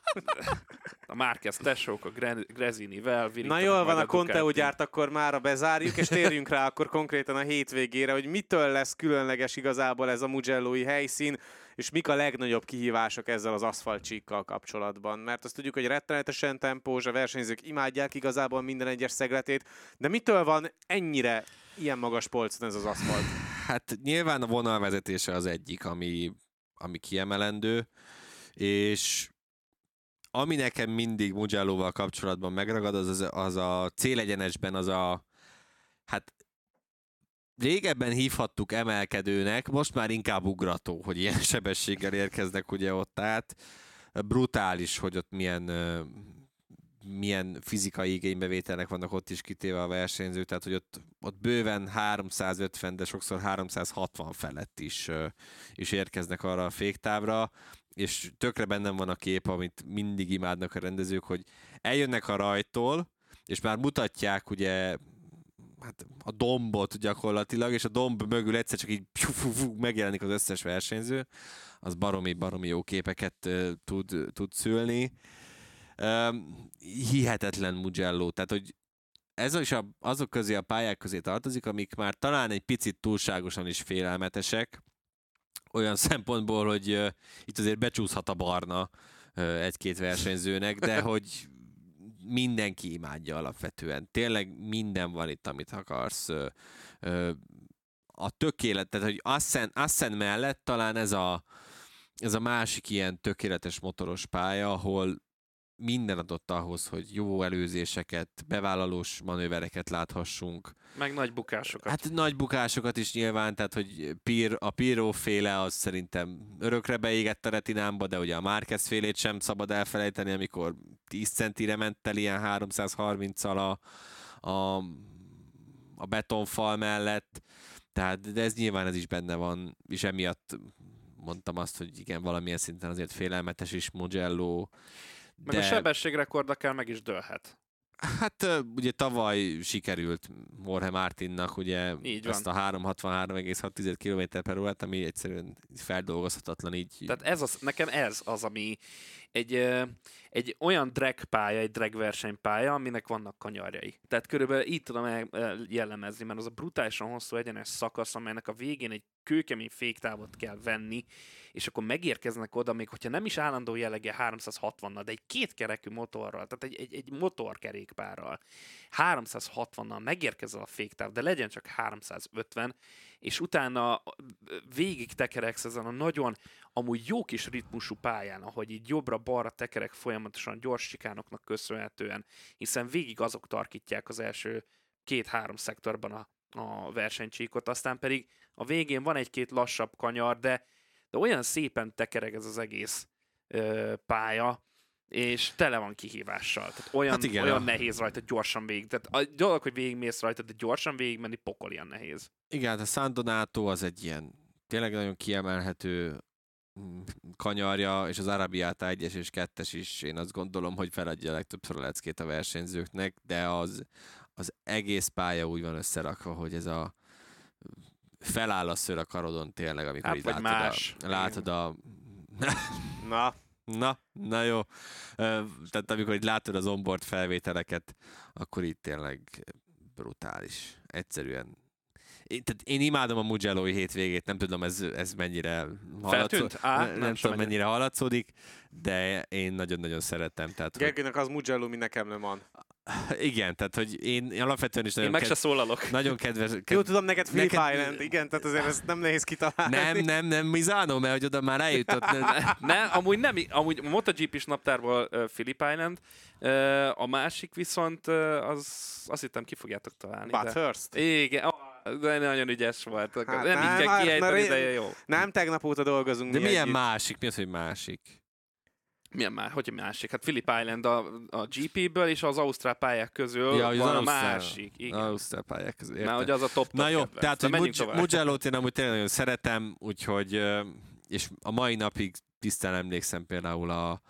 a Márquez tesók, a Grezinivel. Na jól van, a Conteo gyárt akkor már bezárjuk, és térjünk rá akkor konkrétan a hétvégére, hogy mitől lesz különleges igazából ez a Mugello-i helyszín és mik a legnagyobb kihívások ezzel az aszfaltcsíkkal kapcsolatban. Mert azt tudjuk, hogy rettenetesen tempós, a versenyzők imádják igazából minden egyes szegletét, de mitől van ennyire ilyen magas polcon ez az aszfalt? Hát nyilván a vonalvezetése az egyik, ami, ami kiemelendő, és ami nekem mindig Mugello-val kapcsolatban megragad, az, az, az a célegyenesben az a hát régebben hívhattuk emelkedőnek, most már inkább ugrató, hogy ilyen sebességgel érkeznek ugye ott át. Brutális, hogy ott milyen milyen fizikai igénybevételnek vannak ott is kitéve a versenyző, tehát hogy ott, ott bőven 350, de sokszor 360 felett is, is érkeznek arra a féktávra, és tökre bennem van a kép, amit mindig imádnak a rendezők, hogy eljönnek a rajtól, és már mutatják ugye hát a dombot gyakorlatilag, és a domb mögül egyszer csak így pjú, fú, megjelenik az összes versenyző, az baromi, baromi jó képeket uh, tud, tud szülni. Um, hihetetlen Mugello, tehát hogy ez is a, azok közé a pályák közé tartozik, amik már talán egy picit túlságosan is félelmetesek, olyan szempontból, hogy uh, itt azért becsúszhat a barna uh, egy-két versenyzőnek, de hogy mindenki imádja alapvetően. Tényleg minden van itt, amit akarsz. A tökélet, tehát hogy Assen, Assen mellett talán ez a, ez a másik ilyen tökéletes motoros pálya, ahol minden adott ahhoz, hogy jó előzéseket, bevállalós manővereket láthassunk. Meg nagy bukásokat. Hát nagy bukásokat is nyilván, tehát hogy Pir, a Piro féle az szerintem örökre beégett a retinámba, de ugye a Márquez félét sem szabad elfelejteni, amikor 10 centire ment el ilyen 330-al a, a, a betonfal mellett, tehát de ez nyilván ez is benne van, és emiatt mondtam azt, hogy igen, valamilyen szinten azért félelmetes is Mugello, meg de... a sebességrekord akár meg is dőlhet. Hát ugye tavaly sikerült Morhe Martinnak ugye így ezt a 363,6 km per órát, ami egyszerűen feldolgozhatatlan így. Tehát ez az, nekem ez az, ami egy, egy olyan drag pálya, egy drag versenypálya, aminek vannak kanyarjai. Tehát körülbelül így tudom jellemezni, mert az a brutálisan hosszú egyenes szakasz, amelynek a végén egy kőkemény féktávot kell venni, és akkor megérkeznek oda, még hogyha nem is állandó jellege 360-nal, de egy kétkerekű motorral, tehát egy, egy, egy motorkerékpárral, 360-nal megérkezel a féktáv, de legyen csak 350, és utána végig tekereksz ezen a nagyon amúgy jó kis ritmusú pályán, ahogy így jobbra-balra tekerek folyamatosan gyors sikánoknak köszönhetően, hiszen végig azok tarkítják az első két-három szektorban a, a versenycsíkot, aztán pedig a végén van egy-két lassabb kanyar, de, de olyan szépen tekereg ez az egész ö, pálya, és tele van kihívással. Tehát olyan, hát igen, olyan a... nehéz rajta gyorsan végig. Tehát a dolog, hogy végigmész rajta, de gyorsan végigmenni pokol ilyen nehéz. Igen, hát a San Donato az egy ilyen tényleg nagyon kiemelhető kanyarja, és az Arabiata 1-es és 2-es is, én azt gondolom, hogy feladja legtöbbször a leckét a versenyzőknek, de az, az egész pálya úgy van összerakva, hogy ez a feláll a szőr a karodon tényleg, amikor hát, így látod, más. A, látod a... Na, Na, na jó. Tehát amikor így látod az onboard felvételeket, akkor itt tényleg brutális. Egyszerűen én, tehát én imádom a mugello hétvégét, nem tudom ez, ez mennyire haladszódik. Á, nem, nem tudom mennyire haladszódik, de én nagyon-nagyon szeretem. Tehát, Gergőnek az Mugello, mi nekem nem van. Igen, tehát hogy én alapvetően is nagyon... Én meg ked... se szólalok. Nagyon kedves... Ked... Jó, tudom, neked Philip neked... Island, igen, tehát azért ezt nem nehéz kitalálni. Nem, nem, nem, Mizano, mert hogy oda már eljutott. ne, ne, amúgy nem, amúgy MotoGP is naptárból uh, Philip Island, uh, a másik viszont uh, az azt hittem ki fogjátok találni. Bathurst? De... Igen, de nagyon ügyes volt. Hát nem, nem így kell kiejteni, de jó. Nem tegnap óta dolgozunk De milyen együtt. másik? Mi az, hogy másik? Milyen már, hogy másik? Hát Philip Island a, a GP-ből és az Ausztrál pályák közül ja, van a másik. Igen. Ausztrál pályák közül. Értem. Már hogy az a top, top Na jó, kedvenc. tehát hogy Mugello-t én amúgy tényleg nagyon szeretem, úgyhogy és a mai napig tisztán emlékszem például a,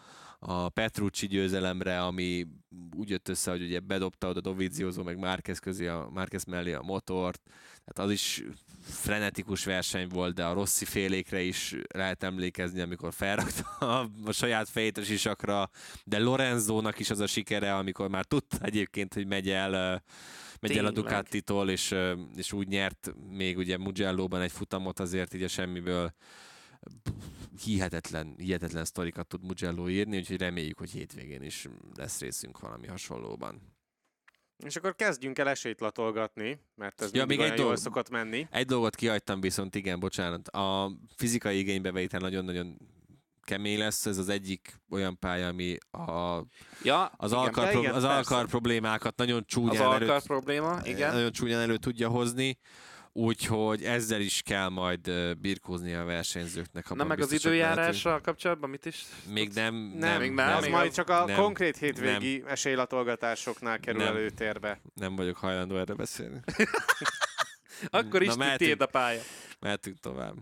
a Petrucci győzelemre, ami úgy jött össze, hogy ugye bedobta oda Dovizioso meg Márquez közé, a Márquez mellé a motort, tehát az is frenetikus verseny volt, de a Rossi félékre is lehet emlékezni, amikor felrakta a, a saját fejét a sisakra, de Lorenzónak is az a sikere, amikor már tudta egyébként, hogy megy el megy el a Ducati-tól, és, és úgy nyert még ugye Mugello-ban egy futamot azért így a semmiből hihetetlen, hihetetlen sztorikat tud Mugello írni, úgyhogy reméljük, hogy hétvégén is lesz részünk valami hasonlóban. És akkor kezdjünk el esélyt latolgatni, mert ez ja, még egy dolog, szokott menni. Egy dolgot kihagytam viszont, igen, bocsánat. A fizikai igénybevétel nagyon-nagyon kemény lesz, ez az egyik olyan pálya, ami a, ja, az, igen, alkar, pro, igen, az alkar problémákat nagyon csúnyán, az elő, probléma, igen. nagyon csúnyán elő tudja hozni úgyhogy ezzel is kell majd birkózni a versenyzőknek. Na meg az időjárással kapcsolatban mit is? Még nem. Nem, nem, még nem, nem az még majd az, csak a nem, konkrét hétvégi nem, esélylatolgatásoknál kerül nem, előtérbe. Nem vagyok hajlandó erre beszélni. Akkor is tiéd a pálya. Mehetünk tovább.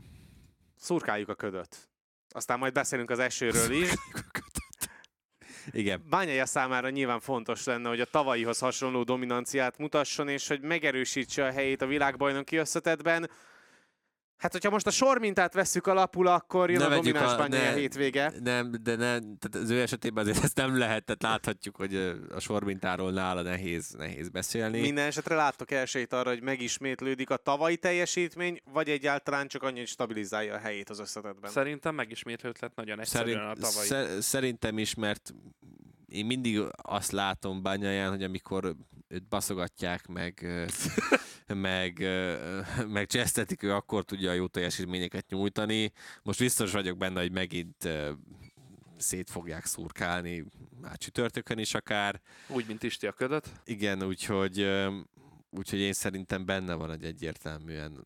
Szurkáljuk a ködöt. Aztán majd beszélünk az esőről is. Igen. Bányája számára nyilván fontos lenne, hogy a tavalyihoz hasonló dominanciát mutasson, és hogy megerősítse a helyét a világbajnoki összetetben. Hát, hogyha most a sormintát vesszük alapul, akkor jön Ne a domináns a- ne- hétvége. Nem, de ne, tehát az ő esetében azért ezt nem lehet, tehát láthatjuk, hogy a sormintáról nála nehéz, nehéz beszélni. Minden esetre láttok esélyt arra, hogy megismétlődik a tavalyi teljesítmény, vagy egyáltalán csak annyi, hogy stabilizálja a helyét az összetetben. Szerintem megismétlődhet nagyon egyszerűen a tavalyi. szer- szerintem is, mert én mindig azt látom Bányáján, hogy amikor őt baszogatják, meg, meg, meg csesztetik, ő akkor tudja a jó teljesítményeket nyújtani. Most biztos vagyok benne, hogy megint szét fogják szurkálni, már csütörtökön is akár. Úgy, mint Isti a ködöt. Igen, úgyhogy, úgyhogy én szerintem benne van egy egyértelműen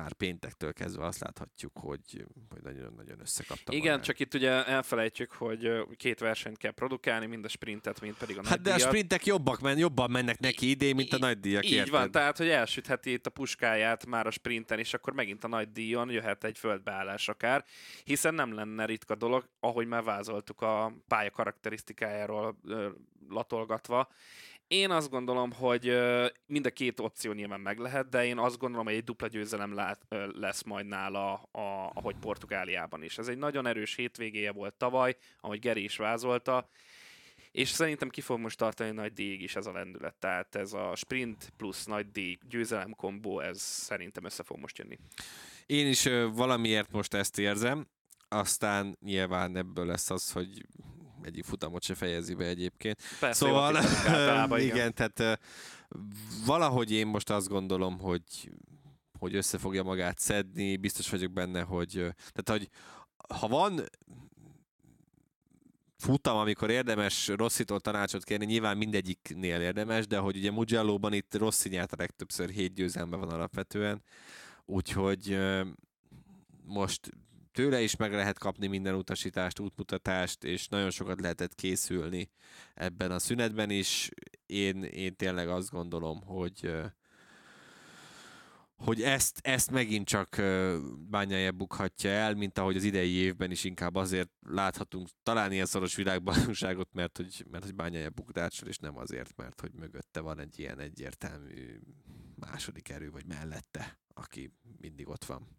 már péntektől kezdve azt láthatjuk, hogy, hogy nagyon-nagyon összekapta Igen, magát. csak itt ugye elfelejtjük, hogy két versenyt kell produkálni, mind a sprintet, mind pedig a Hát de a sprintek jobbak, men, jobban mennek neki idén, mint a nagy díjak. Így érted? van, tehát hogy elsütheti itt a puskáját már a sprinten, és akkor megint a nagy díjon jöhet egy földbeállás akár, hiszen nem lenne ritka dolog, ahogy már vázoltuk a pálya karakterisztikájáról latolgatva. Én azt gondolom, hogy mind a két opció nyilván meg lehet, de én azt gondolom, hogy egy dupla győzelem lát, lesz majd nála, a, ahogy Portugáliában is. Ez egy nagyon erős hétvégéje volt tavaly, ahogy Geri is vázolta, és szerintem ki fog most tartani nagy díjig is ez a lendület. Tehát ez a sprint plusz nagy díj győzelem kombó, ez szerintem össze fog most jönni. Én is valamiért most ezt érzem, aztán nyilván ebből lesz az, hogy egyik futamot se fejezi be egyébként. Persze, Szóval, általában, igen, igen. tehát valahogy én most azt gondolom, hogy hogy össze fogja magát szedni, biztos vagyok benne, hogy tehát, hogy ha van futam, amikor érdemes Rosszitól tanácsot kérni, nyilván mindegyiknél érdemes, de hogy ugye Mugello-ban itt Rossi nyert a legtöbbször, hét győzelme van alapvetően, úgyhogy most tőle is meg lehet kapni minden utasítást, útmutatást, és nagyon sokat lehetett készülni ebben a szünetben is. Én, én tényleg azt gondolom, hogy hogy ezt, ezt megint csak Bányája bukhatja el, mint ahogy az idei évben is inkább azért láthatunk talán ilyen szoros világbajnokságot, mert hogy, mert hogy Bányája bukdácsol, és nem azért, mert hogy mögötte van egy ilyen egyértelmű második erő, vagy mellette, aki mindig ott van.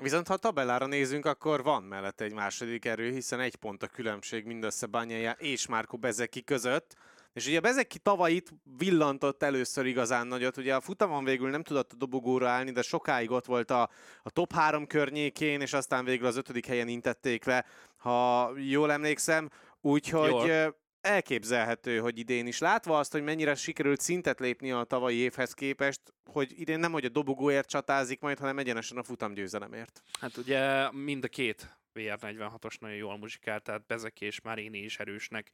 Viszont ha tabellára nézünk, akkor van mellette egy második erő, hiszen egy pont a különbség mindössze Bányája és Márko Bezeki között. És ugye Bezeki tavaly itt villantott először igazán nagyot, ugye a futamon végül nem tudott a dobogóra állni, de sokáig ott volt a, a top három környékén, és aztán végül az ötödik helyen intették le, ha jól emlékszem. Úgyhogy Jól. Elképzelhető, hogy idén is látva azt, hogy mennyire sikerült szintet lépni a tavalyi évhez képest, hogy idén nem, hogy a dobogóért csatázik majd, hanem egyenesen a futamgyőzelemért. Hát ugye mind a két VR46-os nagyon jól muzsikált, tehát Bezeki és Marini is erősnek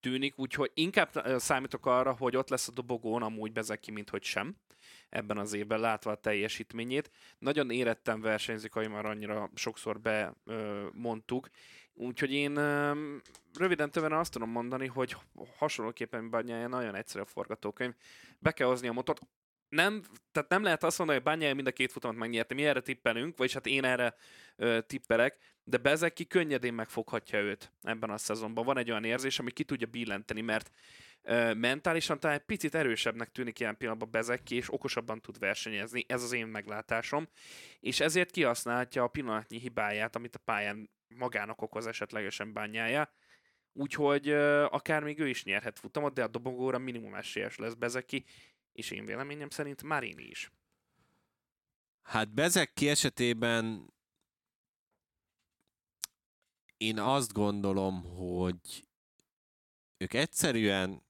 tűnik, úgyhogy inkább számítok arra, hogy ott lesz a dobogón amúgy Bezeki, mint hogy sem ebben az évben, látva a teljesítményét. Nagyon érettem versenyzik, ahogy már annyira sokszor bemondtuk, úgyhogy én röviden többen azt tudom mondani, hogy hasonlóképpen Banyája nagyon egyszerű a forgatókönyv. Be kell hozni a motort, nem, tehát nem lehet azt mondani, hogy Bányája mind a két futamot megnyerte. Mi erre tippelünk, vagyis hát én erre ö, tippelek, de Bezeki könnyedén megfoghatja őt ebben a szezonban. Van egy olyan érzés, ami ki tudja billenteni, mert mentálisan talán egy picit erősebbnek tűnik ilyen pillanatban Bezeki, és okosabban tud versenyezni. Ez az én meglátásom. És ezért kihasználhatja a pillanatnyi hibáját, amit a pályán magának okoz esetlegesen bányája. Úgyhogy akár még ő is nyerhet futamot, de a dobogóra minimum esélyes lesz Bezeki, és én véleményem szerint Marini is. Hát Bezeki esetében én azt gondolom, hogy ők egyszerűen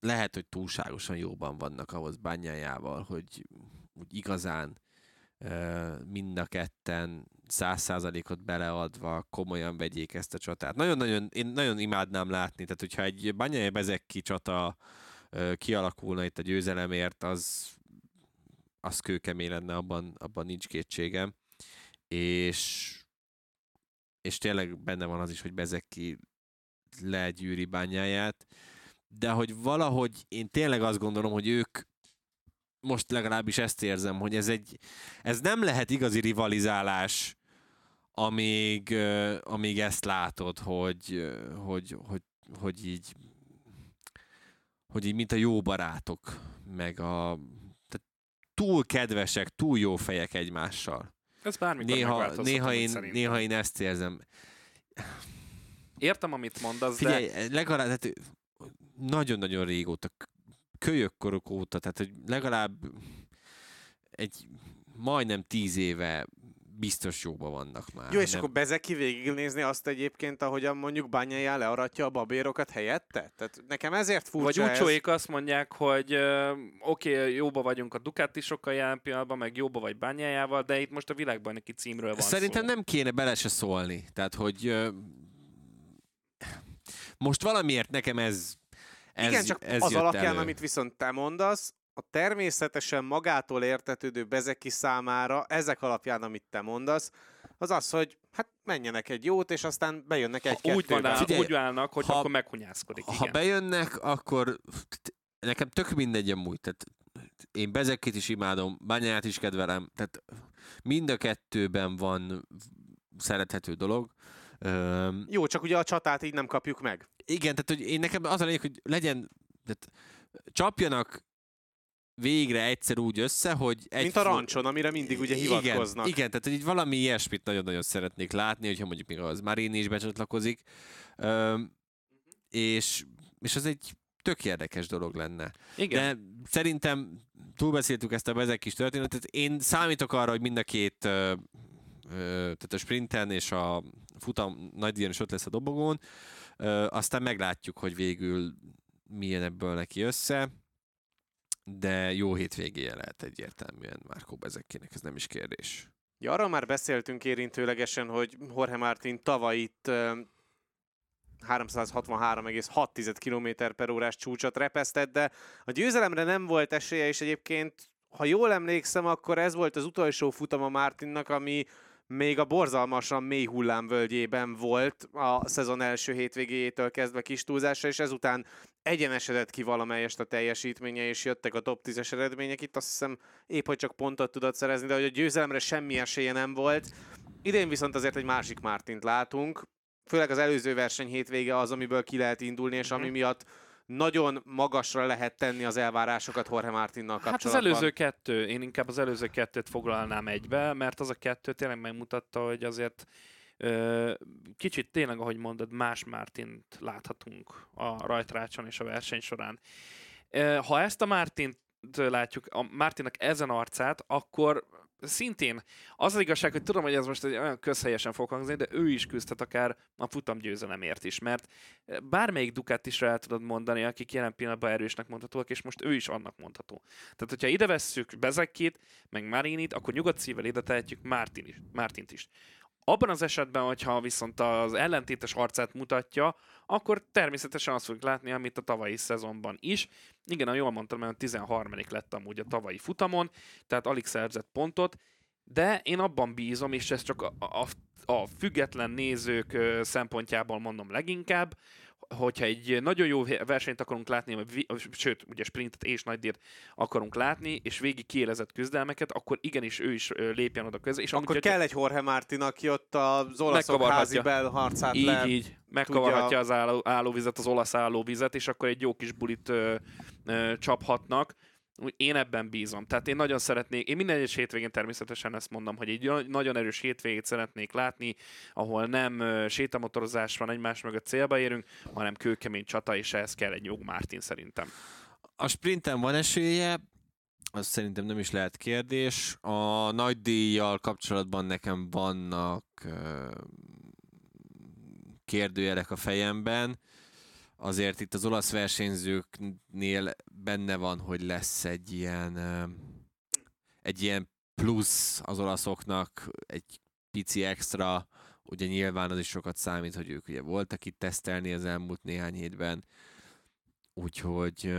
lehet, hogy túlságosan jóban vannak ahhoz bányájával, hogy úgy igazán mind a ketten száz százalékot beleadva komolyan vegyék ezt a csatát. Nagyon-nagyon, én nagyon imádnám látni, tehát hogyha egy bányája Bezeki csata kialakulna itt a győzelemért, az az kőkemény lenne, abban, abban nincs kétségem. És, és tényleg benne van az is, hogy Bezeki legyűri bányáját, de hogy valahogy én tényleg azt gondolom, hogy ők most legalábbis ezt érzem, hogy ez egy, ez nem lehet igazi rivalizálás amíg, amíg ezt látod, hogy, hogy, hogy, hogy így hogy így mint a jó barátok, meg a tehát túl kedvesek, túl jó fejek egymással. Ez bármikor Néha, néha, én, szerintem. néha én ezt érzem. Értem, amit mondasz, Figyelj, de legalább tehát nagyon-nagyon régóta, kölyökkorok óta, tehát hogy legalább egy majdnem tíz éve biztos jóban vannak már. Jó, és nem- akkor Bezeki végignézni azt egyébként, ahogyan mondjuk Bányájá learatja a babérokat helyette? Tehát nekem ezért Vagy furcsa ez. úcsóik azt mondják, hogy oké, okay, jóba vagyunk a Ducatisokkal jelen pillanatban, meg jóba vagy bányájával, de itt most a világbajnoki címről van Szerintem szó. nem kéne bele se szólni. Tehát, hogy most valamiért nekem ez, ez Igen, csak ez az alapján, elő. amit viszont te mondasz, a természetesen magától értetődő Bezeki számára, ezek alapján, amit te mondasz, az az, hogy hát menjenek egy jót, és aztán bejönnek Ha egy úgy, van áll, Figyelj, úgy állnak, hogy ha- akkor meghunyászkodik. Ha igen. bejönnek, akkor nekem tök mindegy amúgy. Tehát én Bezekit is imádom, Bányát is kedvelem. Tehát mind a kettőben van szerethető dolog. Jó, csak ugye a csatát így nem kapjuk meg. Igen, tehát hogy én nekem az a lényeg, hogy legyen, tehát csapjanak végre egyszer úgy össze, hogy egy Mint a rancson, amire mindig ugye igen, hivatkoznak. Igen, tehát hogy így valami ilyesmit nagyon-nagyon szeretnék látni, hogyha mondjuk még az Marini is becsatlakozik, Öm, és, és az egy tök érdekes dolog lenne. igen. De szerintem túlbeszéltük ezt a bezek kis történetet. Én számítok arra, hogy mind a két, ö, ö, tehát a sprinten és a futam nagy is ott lesz a dobogón. Ö, aztán meglátjuk, hogy végül milyen ebből neki össze. De jó hétvégéje lehet egyértelműen Márkó Bezekének, ez nem is kérdés. Ja, arra már beszéltünk érintőlegesen, hogy Jorge Martin tavaly itt ö, 363,6 km per órás csúcsot repesztett, de a győzelemre nem volt esélye, és egyébként, ha jól emlékszem, akkor ez volt az utolsó futam a Martinnak, ami még a borzalmasan mély hullámvölgyében volt a szezon első hétvégéjétől kezdve kis túlzásra, és ezután egyenesedett ki valamelyest a teljesítménye, és jöttek a top 10-es eredmények. Itt azt hiszem épp, hogy csak pontot tudott szerezni, de hogy a győzelemre semmi esélye nem volt. Idén viszont azért egy másik Mártint látunk, főleg az előző verseny hétvége az, amiből ki lehet indulni, és ami Mhm. miatt nagyon magasra lehet tenni az elvárásokat Jorge Martinnal Hát az kapcsolatban. előző kettő, én inkább az előző kettőt foglalnám egybe, mert az a kettő tényleg megmutatta, hogy azért kicsit tényleg, ahogy mondod, más Mártint láthatunk a rajtrácson és a verseny során. Ha ezt a Mártint látjuk, a Mártinnak ezen arcát, akkor szintén az az igazság, hogy tudom, hogy ez most egy olyan közhelyesen fog hangzni, de ő is küzdhet akár a futam győzelemért is, mert bármelyik Ducati is el tudod mondani, akik jelen pillanatban erősnek mondhatóak, és most ő is annak mondható. Tehát, hogyha ide vesszük Bezekit, meg Marinit, akkor nyugodt szívvel ide tehetjük Martin is, Martint is. Abban az esetben, hogyha viszont az ellentétes arcát mutatja, akkor természetesen azt fogjuk látni, amit a tavalyi szezonban is. Igen, jól mondtam, mert 13. lett amúgy a tavalyi futamon, tehát alig szerzett pontot, de én abban bízom, és ez csak a, a, a független nézők szempontjából mondom leginkább, hogyha egy nagyon jó versenyt akarunk látni, vagy sőt, ugye sprintet és nagydíjat akarunk látni, és végig kiélezett küzdelmeket, akkor igenis ő is lépjen oda közé. És amúgy, Akkor hogyha- kell egy Jorge Martin, aki ott az olaszok házi belharcát így, le... így, megkavarhatja az álló, állóvizet, az olasz állóvizet, és akkor egy jó kis bulit ö, ö, csaphatnak. Én ebben bízom. Tehát én nagyon szeretnék, én minden egyes hétvégén természetesen ezt mondom, hogy egy nagy- nagyon erős hétvégét szeretnék látni, ahol nem sétamotorozás van egymás mögött célba érünk, hanem kőkemény csata, és ehhez kell egy jó Mártin szerintem. A sprinten van esélye, az szerintem nem is lehet kérdés. A nagy díjjal kapcsolatban nekem vannak kérdőjelek a fejemben. Azért itt az olasz versenyzőknél benne van, hogy lesz egy ilyen, egy ilyen plusz az olaszoknak, egy pici extra, ugye nyilván az is sokat számít, hogy ők ugye voltak itt tesztelni az elmúlt néhány hétben, úgyhogy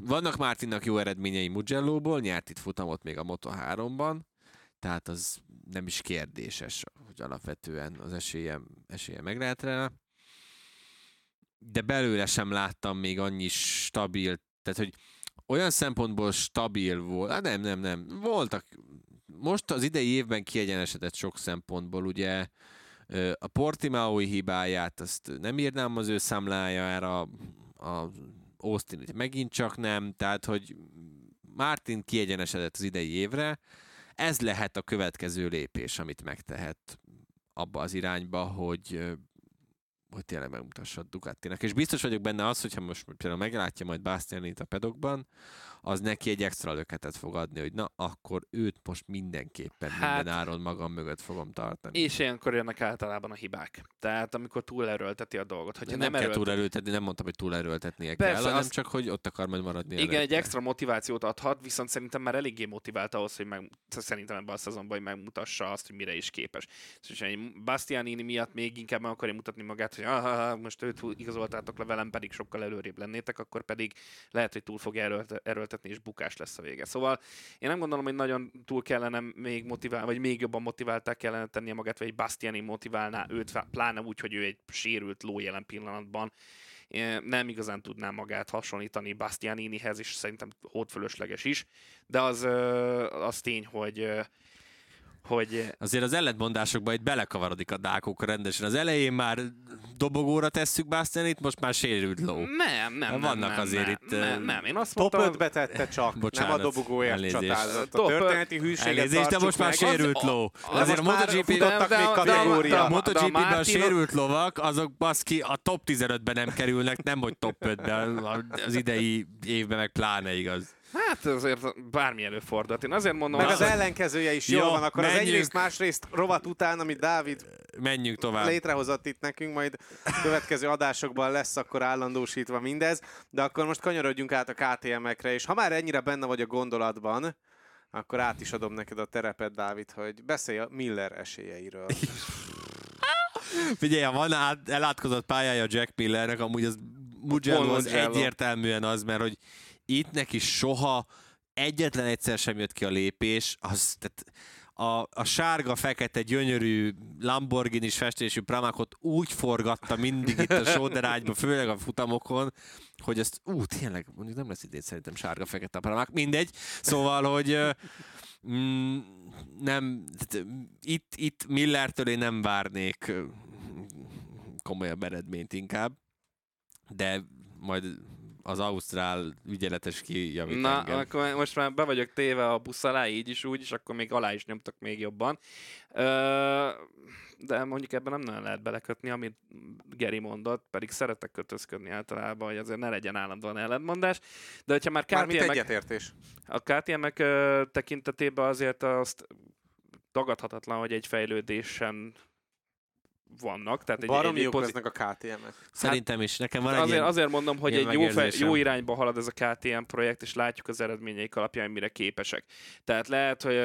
vannak Mártinnak jó eredményei Mugello-ból, nyert itt futamot még a Moto3-ban, tehát az nem is kérdéses, hogy alapvetően az esélye, esélye meg lehet rá. De belőle sem láttam még annyi stabil, tehát hogy olyan szempontból stabil volt, hát nem, nem, nem, voltak, most az idei évben kiegyenesedett sok szempontból, ugye a Portimaui hibáját azt nem írnám az ő számlájára, a Austin megint csak nem, tehát hogy Martin kiegyenesedett az idei évre, ez lehet a következő lépés, amit megtehet abba az irányba, hogy hogy tényleg megmutassa a Ducatinak. És biztos vagyok benne az, hogyha most például meglátja majd Bastianit a pedokban, az neki egy extra löketet fog adni, hogy na, akkor őt most mindenképpen hát, minden áron magam mögött fogom tartani. És ilyenkor jönnek általában a hibák. Tehát amikor túlerőltetni a dolgot. Hogyha nem, nem kell túlerőltetni, nem mondtam, hogy túlerőltetnie Persze, kell, hanem azt... csak, hogy ott akar majd maradni. Igen, előtte. egy extra motivációt adhat, viszont szerintem már eléggé motivált ahhoz, hogy meg, szerintem ebben a szezonban, hogy megmutassa azt, hogy mire is képes. És egy Bastianini miatt még inkább meg akarja mutatni magát, hogy ah, most őt igazoltátok le velem, pedig sokkal előrébb lennétek, akkor pedig lehet, hogy túl fog erőlt, erőltetni, és bukás lesz a vége. Szóval én nem gondolom, hogy nagyon túl kellene még motiválni, vagy még jobban motiválták kellene tennie magát, vagy egy Bastiani motiválná őt, pláne úgy, hogy ő egy sérült ló jelen pillanatban nem igazán tudná magát hasonlítani Bastianinihez, és szerintem hódfölösleges is, de az, az tény, hogy hogy... Azért az ellentmondásokba itt belekavarodik a dákok rendesen. Az elején már dobogóra tesszük Bastianit, most már sérült ló. Nem, nem, Vannak nem, azért nem, itt... Nem, nem, én azt mondtam... Top 5-be tette csak, Bocsánat, nem a dobogóért csatázott. A történeti hűséget Elnézést, de most már sérült ló. Az, azért a MotoGP-ben a MotoGP-ben a sérült lovak, azok baszki a top 15-ben nem kerülnek, nem hogy top 5-ben, az idei évben meg pláne igaz. Hát azért bármi előfordult. Én azért mondom... Meg az, az ellenkezője is jó, jól van, akkor menjünk. az egyrészt, másrészt rovat után, amit Dávid menjünk tovább. létrehozott itt nekünk, majd következő adásokban lesz akkor állandósítva mindez, de akkor most kanyarodjunk át a KTM-ekre, és ha már ennyire benne vagy a gondolatban, akkor át is adom neked a terepet, Dávid, hogy beszélj a Miller esélyeiről. Figyelj, van át, elátkozott pályája Jack Millernek, amúgy az Mugello az egyértelműen az, mert hogy itt neki soha egyetlen egyszer sem jött ki a lépés, az, tehát a, a sárga-fekete gyönyörű Lamborghini-s festésű Pramakot úgy forgatta mindig itt a sóderágyba, főleg a futamokon, hogy ezt, ú, tényleg, mondjuk nem lesz idén szerintem sárga-fekete a Pramak, mindegy. Szóval, hogy mm, nem, tehát, itt, itt Millertől én nem várnék komolyabb eredményt inkább, de majd az ausztrál ügyeletes kijavít Na, engem. akkor most már be vagyok téve a busz alá, így is, úgy is, akkor még alá is nyomtak még jobban. Ö, de mondjuk ebben nem nagyon lehet belekötni, amit Geri mondott, pedig szeretek kötözködni általában, hogy azért ne legyen állandóan ellentmondás. De hogyha már KTM-ek, egyetértés. A KTM-ek tekintetében azért azt tagadhatatlan, hogy egy fejlődésen vannak. Tehát Baromi egy, jók pozi- lesznek a KTM-ek. Szerintem is. Nekem van egy azért, ilyen, azért mondom, hogy egy jó, fej, jó irányba halad ez a KTM projekt, és látjuk az eredményeik alapján, mire képesek. Tehát lehet, hogy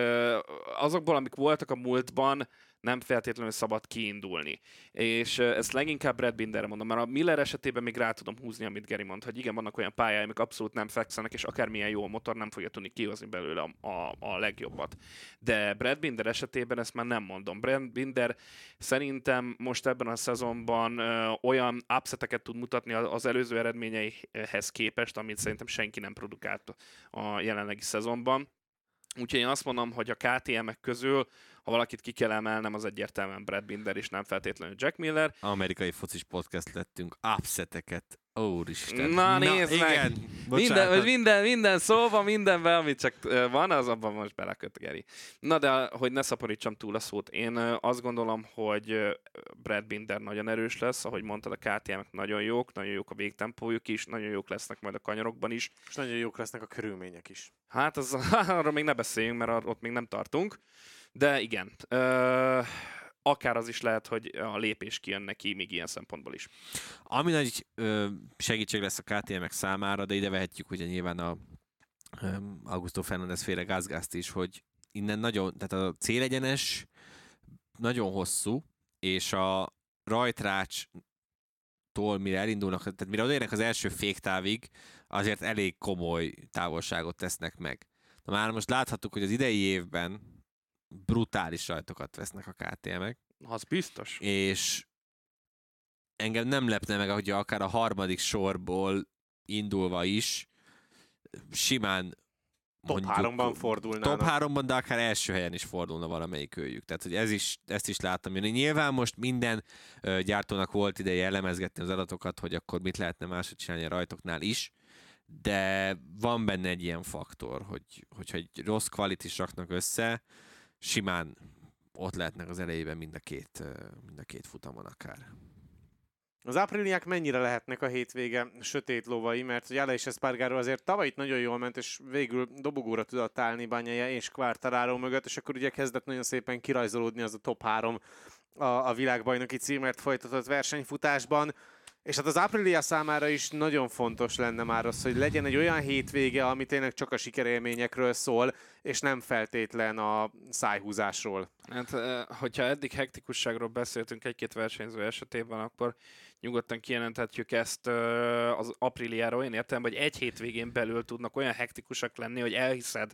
azokból, amik voltak a múltban, nem feltétlenül szabad kiindulni. És ezt leginkább Brad Binderre mondom, mert a Miller esetében még rá tudom húzni, amit Geri mond, hogy igen, vannak olyan pályái, amik abszolút nem fekszenek, és akármilyen jó a motor, nem fogja tudni kihozni belőle a, a, a legjobbat. De Brad Binder esetében ezt már nem mondom. Brad Binder szerintem most ebben a szezonban ö, olyan upseteket tud mutatni az előző eredményeihez képest, amit szerintem senki nem produkált a jelenlegi szezonban. Úgyhogy én azt mondom, hogy a KTM-ek közül ha valakit ki kell emelnem, az egyértelműen Brad Binder, és nem feltétlenül Jack Miller. Amerikai focis podcast lettünk, upseteket Úristen. Na, nézd Na, meg! Igen. Minden, minden, minden szóval, mindenben, amit csak van, az abban most beleköt, Geri. Na, de hogy ne szaporítsam túl a szót, én azt gondolom, hogy Brad Binder nagyon erős lesz, ahogy mondtad, a ktm nagyon jók, nagyon jók a végtempójuk is, nagyon jók lesznek majd a kanyarokban is. És nagyon jók lesznek a körülmények is. Hát az, arról még ne beszéljünk, mert ott még nem tartunk. De igen, ö, akár az is lehet, hogy a lépés kijön neki még ilyen szempontból is. Ami nagy segítség lesz a KTM-ek számára, de ide vehetjük ugye nyilván a Augusto Fernández féle gázgázt is, hogy innen nagyon, tehát a célegyenes nagyon hosszú, és a rajtrács tól, mire elindulnak, tehát mire odaérnek az első féktávig, azért elég komoly távolságot tesznek meg. Na már most láthattuk, hogy az idei évben brutális rajtokat vesznek a KTM-ek. Az biztos. És engem nem lepne meg, hogy akár a harmadik sorból indulva is simán top mondjuk 3-ban fordulnának. Top 3-ban, de akár első helyen is fordulna valamelyik őjük. Tehát, hogy ez is, ezt is láttam jönni. Nyilván most minden ö, gyártónak volt ideje elemezgetni az adatokat, hogy akkor mit lehetne máshogy csinálni a rajtoknál is, de van benne egy ilyen faktor, hogy, hogyha egy rossz kvalitis raknak össze, simán ott lehetnek az elejében mind a két, mind a két futamon akár. Az ápriliák mennyire lehetnek a hétvége sötét lovai, mert ugye Aleix Espargaro azért tavaly itt nagyon jól ment, és végül dobogóra tudott állni Banyaja és Quartararo mögött, és akkor ugye kezdett nagyon szépen kirajzolódni az a top 3 a, a világbajnoki címért folytatott versenyfutásban. És hát az Aprilia számára is nagyon fontos lenne már az, hogy legyen egy olyan hétvége, ami tényleg csak a sikerélményekről szól, és nem feltétlen a szájhúzásról. Hát, hogyha eddig hektikusságról beszéltünk egy-két versenyző esetében, akkor nyugodtan kijelenthetjük ezt az Apriliáról. Én értem, hogy egy hétvégén belül tudnak olyan hektikusak lenni, hogy elhiszed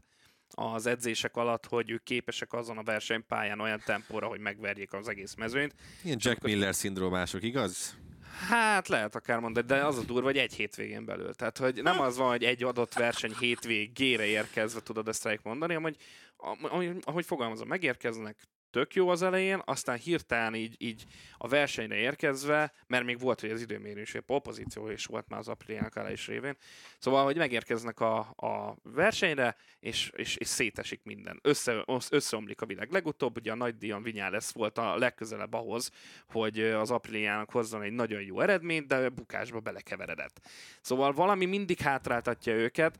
az edzések alatt, hogy ők képesek azon a versenypályán olyan tempóra, hogy megverjék az egész mezőnyt. Ilyen Jack Miller szindrómások, igaz? Hát lehet akár mondani, de az a durva, hogy egy hétvégén belül. Tehát, hogy nem az van, hogy egy adott verseny hétvégére érkezve tudod ezt rájuk mondani, hanem hogy ahogy, fogalmazom, megérkeznek tök jó az elején, aztán hirtelen így, így a versenyre érkezve, mert még volt, hogy az időmérés, a pozíció is volt már az Apriliának is révén, szóval, hogy megérkeznek a, a versenyre, és, és, és szétesik minden. Össze, összeomlik a világ. Legutóbb ugye a nagy Dion Vinyales volt a legközelebb ahhoz, hogy az Apriliának hozzon egy nagyon jó eredményt, de bukásba belekeveredett. Szóval valami mindig hátráltatja őket,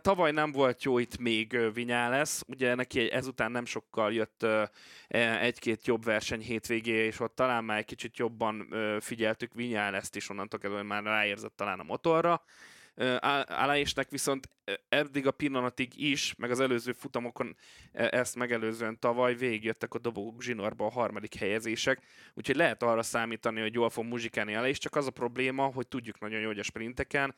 tavaly nem volt jó itt még lesz, ugye neki ezután nem sokkal jött e, egy-két jobb verseny hétvégé, és ott talán már egy kicsit jobban figyeltük ezt is onnantól kezdve, már ráérzett talán a motorra. Alásnek viszont eddig a pillanatig is, meg az előző futamokon ezt megelőzően tavaly végigjöttek a dobogók zsinórba a harmadik helyezések, úgyhogy lehet arra számítani, hogy jól fog muzsikálni Alás, csak az a probléma, hogy tudjuk nagyon jó, hogy a sprinteken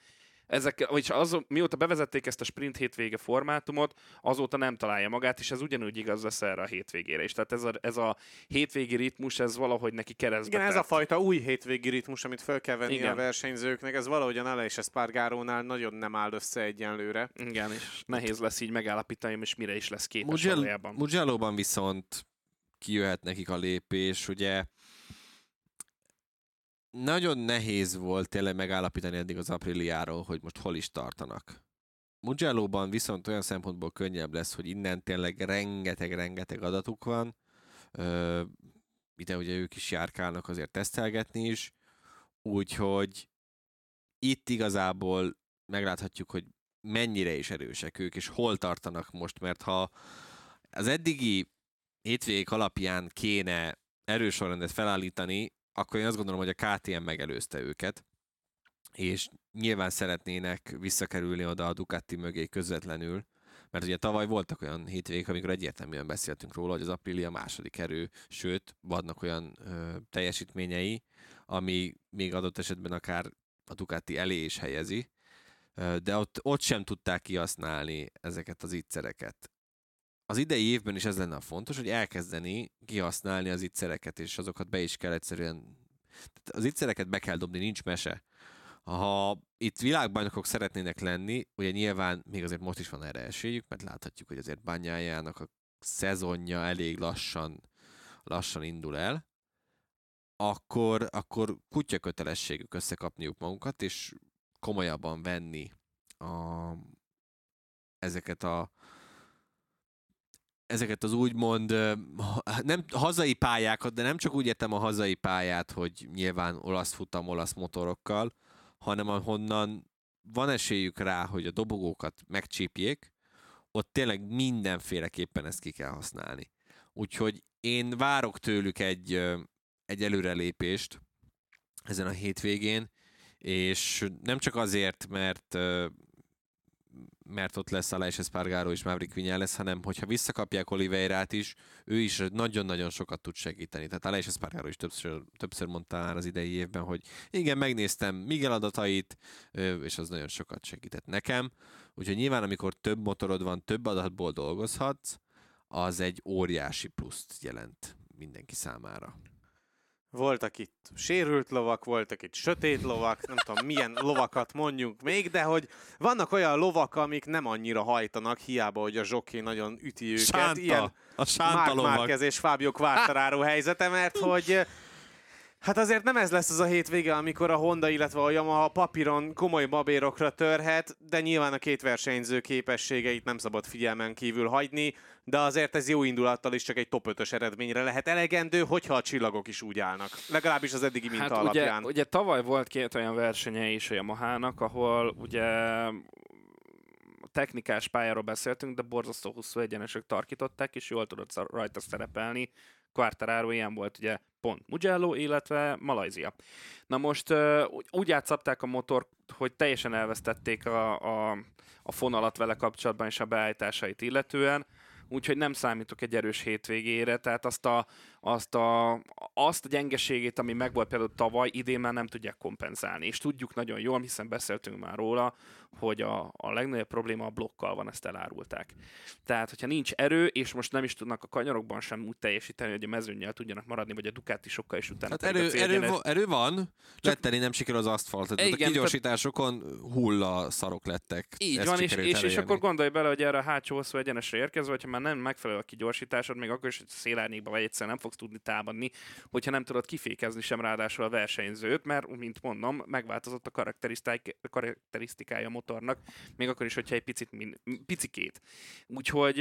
ezek, vagyis az, mióta bevezették ezt a sprint hétvége formátumot, azóta nem találja magát, és ez ugyanúgy igaz lesz erre a hétvégére is. Tehát ez a, ez a hétvégi ritmus, ez valahogy neki keresztbe Igen, tett. ez a fajta új hétvégi ritmus, amit fel kell venni Igen. a versenyzőknek, ez valahogy a Nale és Espargarónál nagyon nem áll össze egyenlőre. Igen, és nehéz lesz így megállapítani, és mire is lesz képes Mugello, valójában. Mugello-ban viszont kijöhet nekik a lépés, ugye nagyon nehéz volt tényleg megállapítani eddig az Apriliáról, hogy most hol is tartanak. mugello viszont olyan szempontból könnyebb lesz, hogy innen tényleg rengeteg-rengeteg adatuk van. Ö, ide ugye ők is járkálnak azért tesztelgetni is, úgyhogy itt igazából megláthatjuk, hogy mennyire is erősek ők, és hol tartanak most, mert ha az eddigi hétvégék alapján kéne erős felállítani, akkor én azt gondolom, hogy a KTM megelőzte őket, és nyilván szeretnének visszakerülni oda a Ducati mögé közvetlenül, mert ugye tavaly voltak olyan hétvégek, amikor egyértelműen beszéltünk róla, hogy az Aprilia második erő, sőt, vannak olyan ö, teljesítményei, ami még adott esetben akár a Ducati elé is helyezi, de ott, ott sem tudták kihasználni ezeket az ittszereket az idei évben is ez lenne a fontos, hogy elkezdeni kihasználni az ittszereket, és azokat be is kell egyszerűen... Az ittszereket be kell dobni, nincs mese. Ha itt világbajnokok szeretnének lenni, ugye nyilván még azért most is van erre esélyük, mert láthatjuk, hogy azért bányájának a szezonja elég lassan, lassan indul el, akkor, akkor kutya kötelességük összekapniuk magukat, és komolyabban venni a, ezeket a, ezeket az úgymond nem hazai pályákat, de nem csak úgy értem a hazai pályát, hogy nyilván olasz futam, olasz motorokkal, hanem ahonnan van esélyük rá, hogy a dobogókat megcsípjék, ott tényleg mindenféleképpen ezt ki kell használni. Úgyhogy én várok tőlük egy, egy előrelépést ezen a hétvégén, és nem csak azért, mert mert ott lesz Aleix Espargaro és Maverick lesz, hanem hogyha visszakapják Oliveirát is, ő is nagyon-nagyon sokat tud segíteni. Tehát Aleix Espargaro is többször, többször mondta már az idei évben, hogy igen, megnéztem Miguel adatait, és az nagyon sokat segített nekem. Úgyhogy nyilván, amikor több motorod van, több adatból dolgozhatsz, az egy óriási pluszt jelent mindenki számára. Voltak itt sérült lovak, voltak itt sötét lovak, nem tudom milyen lovakat mondjunk még, de hogy vannak olyan lovak, amik nem annyira hajtanak, hiába, hogy a zsoké nagyon üti őket. Sánta, Ilyen a sánta Mark lovak. Marquez és Fábio Quartararo helyzete, mert hogy Hát azért nem ez lesz az a hétvége, amikor a Honda, illetve a Yamaha papíron komoly babérokra törhet, de nyilván a két versenyző képességeit nem szabad figyelmen kívül hagyni, de azért ez jó indulattal is csak egy top 5-ös eredményre lehet elegendő, hogyha a csillagok is úgy állnak. Legalábbis az eddigi minta Hát alapján. ugye, ugye tavaly volt két olyan versenye is a Yamahának, ahol ugye technikás pályáról beszéltünk, de borzasztó hosszú egyenesek tarkították, és jól tudott rajta szerepelni. Quartararo ilyen volt ugye pont Mugello, illetve Malajzia. Na most úgy- játszapták a motort, hogy teljesen elvesztették a, a, a fonalat vele kapcsolatban és a beállításait illetően, úgyhogy nem számítok egy erős hétvégére, tehát azt a, azt a, azt a gyengeségét, ami megvolt például tavaly, idén már nem tudják kompenzálni. És tudjuk nagyon jól, hiszen beszéltünk már róla, hogy a, a legnagyobb probléma a blokkal van, ezt elárulták. Tehát, hogyha nincs erő, és most nem is tudnak a kanyarokban sem úgy teljesíteni, hogy a mezőnyel tudjanak maradni, vagy a Ducati sokkal is utána. Hát erő, erő, va- erő van, letteni nem sikerül az aszfalt. Tehát a Igen, kigyorsításokon hulla szarok lettek. Így Ezt van, és, és, és akkor gondolj bele, hogy erre a hátsó hosszú egyenesre érkezve, hogyha már nem megfelelő a kigyorsításod, még akkor is hogy szélárnyékba vagy egyszer nem fogsz tudni támadni, hogyha nem tudod kifékezni sem ráadásul a versenyzőt, mert, mint mondom, megváltozott a karakterisztikája a motornak, még akkor is, hogyha egy picit, min, picikét. Úgyhogy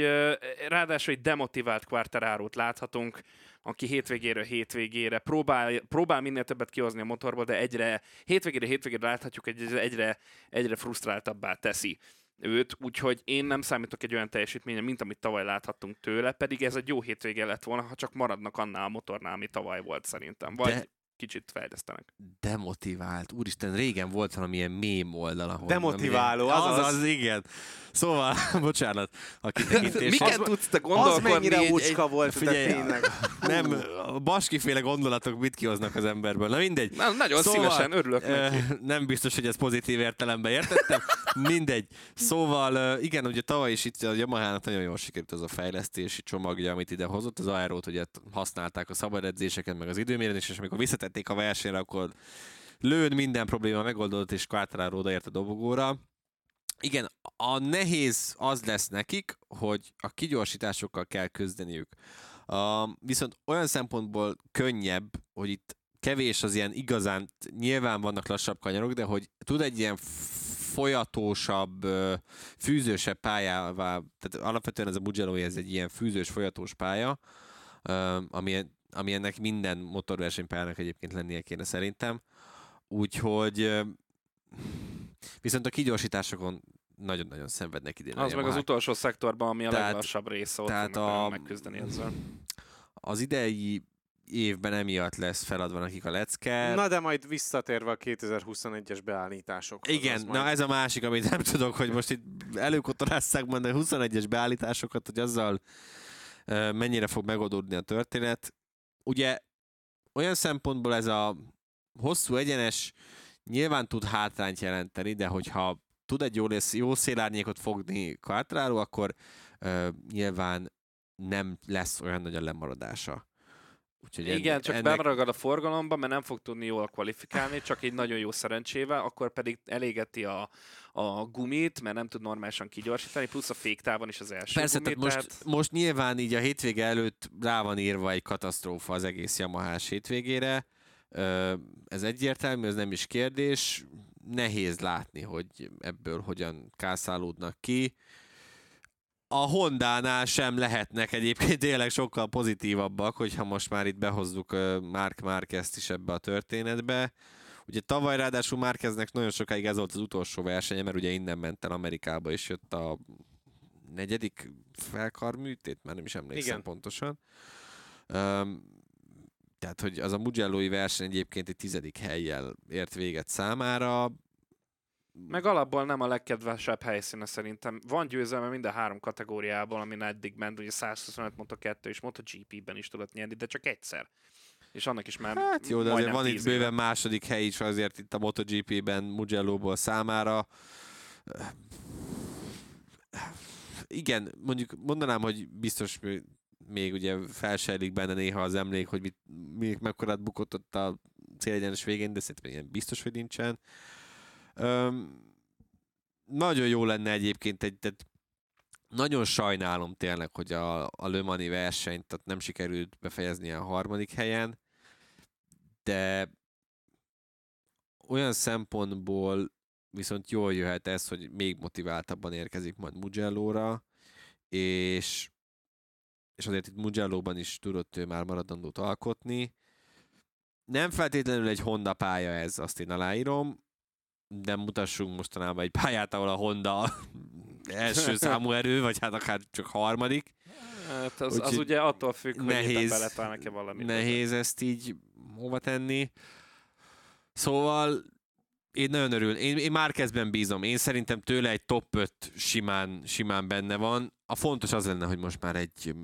ráadásul egy demotivált Quartararo-t láthatunk, aki hétvégéről hétvégére próbál, próbál minél többet kihozni a motorból, de egyre hétvégére hétvégére láthatjuk, hogy ez egyre, egyre frusztráltabbá teszi őt, úgyhogy én nem számítok egy olyan teljesítményre, mint amit tavaly láthattunk tőle, pedig ez egy jó hétvége lett volna, ha csak maradnak annál a motornál, ami tavaly volt szerintem. Vagy De- kicsit fejlesztenek. Demotivált. Úristen, régen volt valamilyen mém oldal, ahol... Demotiváló, az, azaz. az, igen. Szóval, bocsánat, a kitekintésre. Miket tudsz te Az gondolkodni? mennyire egy- volt, de Figyelj, tényleg. Nem, a baskiféle gondolatok mit kihoznak az emberből. Na mindegy. Na, nagyon Szóval, szívesen örülök Ö, neki. nem biztos, hogy ez pozitív értelemben értettem. Mindegy. Szóval ö, igen, ugye tavaly is itt a Yamaha-nak nagyon jól sikerült az a fejlesztési csomagja, amit ide hozott. Az aerót ugye használták a szabad edzéseken, meg az időmérés, és amikor visszatették a versenyre, akkor lőn minden probléma megoldódott, és Quartararo odaért a dobogóra. Igen, a nehéz az lesz nekik, hogy a kigyorsításokkal kell küzdeniük. Uh, viszont olyan szempontból könnyebb, hogy itt kevés az ilyen igazán, nyilván vannak lassabb kanyarok, de hogy tud egy ilyen folyatósabb, fűzősebb pályává, tehát alapvetően ez a Mugello ez egy ilyen fűzős, folyatós pálya, ami, ami ennek minden motorversenypályának egyébként lennie kéne szerintem. Úgyhogy viszont a kigyorsításokon nagyon-nagyon szenvednek idén. a Az meg az utolsó szektorban, ami a Tehát- leglassabb része, ott tehát a- megküzdeni ezzel. Az idei évben emiatt lesz feladva nekik a lecke. Na de majd visszatérve a 2021-es beállításokhoz. Igen, na majd- ez a másik, amit nem tudok, hogy most itt előkotorásszák mondani 21-es beállításokat, hogy azzal mennyire fog megoldódni a történet. Ugye olyan szempontból ez a hosszú egyenes nyilván tud hátrányt jelenteni, de hogyha tud egy jó, jó szélárnyékot fogni Quartararo, akkor ö, nyilván nem lesz olyan nagy a lemaradása. Úgyhogy Igen, ennek- csak ennek- bemaragad a forgalomba, mert nem fog tudni jól kvalifikálni, csak egy nagyon jó szerencsével, akkor pedig elégeti a, a gumit, mert nem tud normálisan kigyorsítani, plusz a féktávon is az első Persze, gumi, tehát most, most nyilván így a hétvége előtt rá van írva egy katasztrófa az egész Yamahás hétvégére. Ez egyértelmű, ez nem is kérdés. Nehéz látni, hogy ebből hogyan kászálódnak ki. A Hondánál sem lehetnek egyébként tényleg sokkal pozitívabbak, hogyha most már itt behozzuk Mark Márquezt is ebbe a történetbe. Ugye tavaly ráadásul Márqueznek nagyon sokáig ez volt az utolsó versenye, mert ugye innen ment el Amerikába, és jött a negyedik felkarműtét, már nem is emlékszem Igen. Pontosan. Um, tehát, hogy az a Mugello-i verseny egyébként egy tizedik helyjel ért véget számára. Meg alapból nem a legkedvesebb helyszíne szerintem. Van győzelme mind a három kategóriában, amin eddig ment, ugye 125 Moto2 és MotoGP-ben is tudott nyerni, de csak egyszer. És annak is már Hát jó, de azért van itt 10 éve. bőven második hely is azért itt a MotoGP-ben Mugello-ból számára. Igen, mondjuk mondanám, hogy biztos még ugye felsejlik benne néha az emlék, hogy mit, mi, mekkorát bukott ott a célegyenes végén, de szerintem ilyen biztos, hogy nincsen. Nagyon jó lenne egyébként egy, tehát nagyon sajnálom tényleg, hogy a, a Le versenyt tehát nem sikerült befejezni a harmadik helyen, de olyan szempontból viszont jól jöhet ez, hogy még motiváltabban érkezik majd Mugello-ra, és, és azért itt Mugello-ban is tudott ő már maradandót alkotni. Nem feltétlenül egy Honda pálya ez, azt én aláírom, de mutassunk mostanában egy pályát, ahol a Honda első számú erő, vagy hát akár csak harmadik. Hát az, az ugye attól függ, hogy nehéz- éppen beletalálnak-e valamit. Nehéz ezt így hova tenni. Szóval én nagyon örül. Én, én már kezdben bízom. Én szerintem tőle egy top 5 simán, simán benne van. A fontos az lenne, hogy most már egy,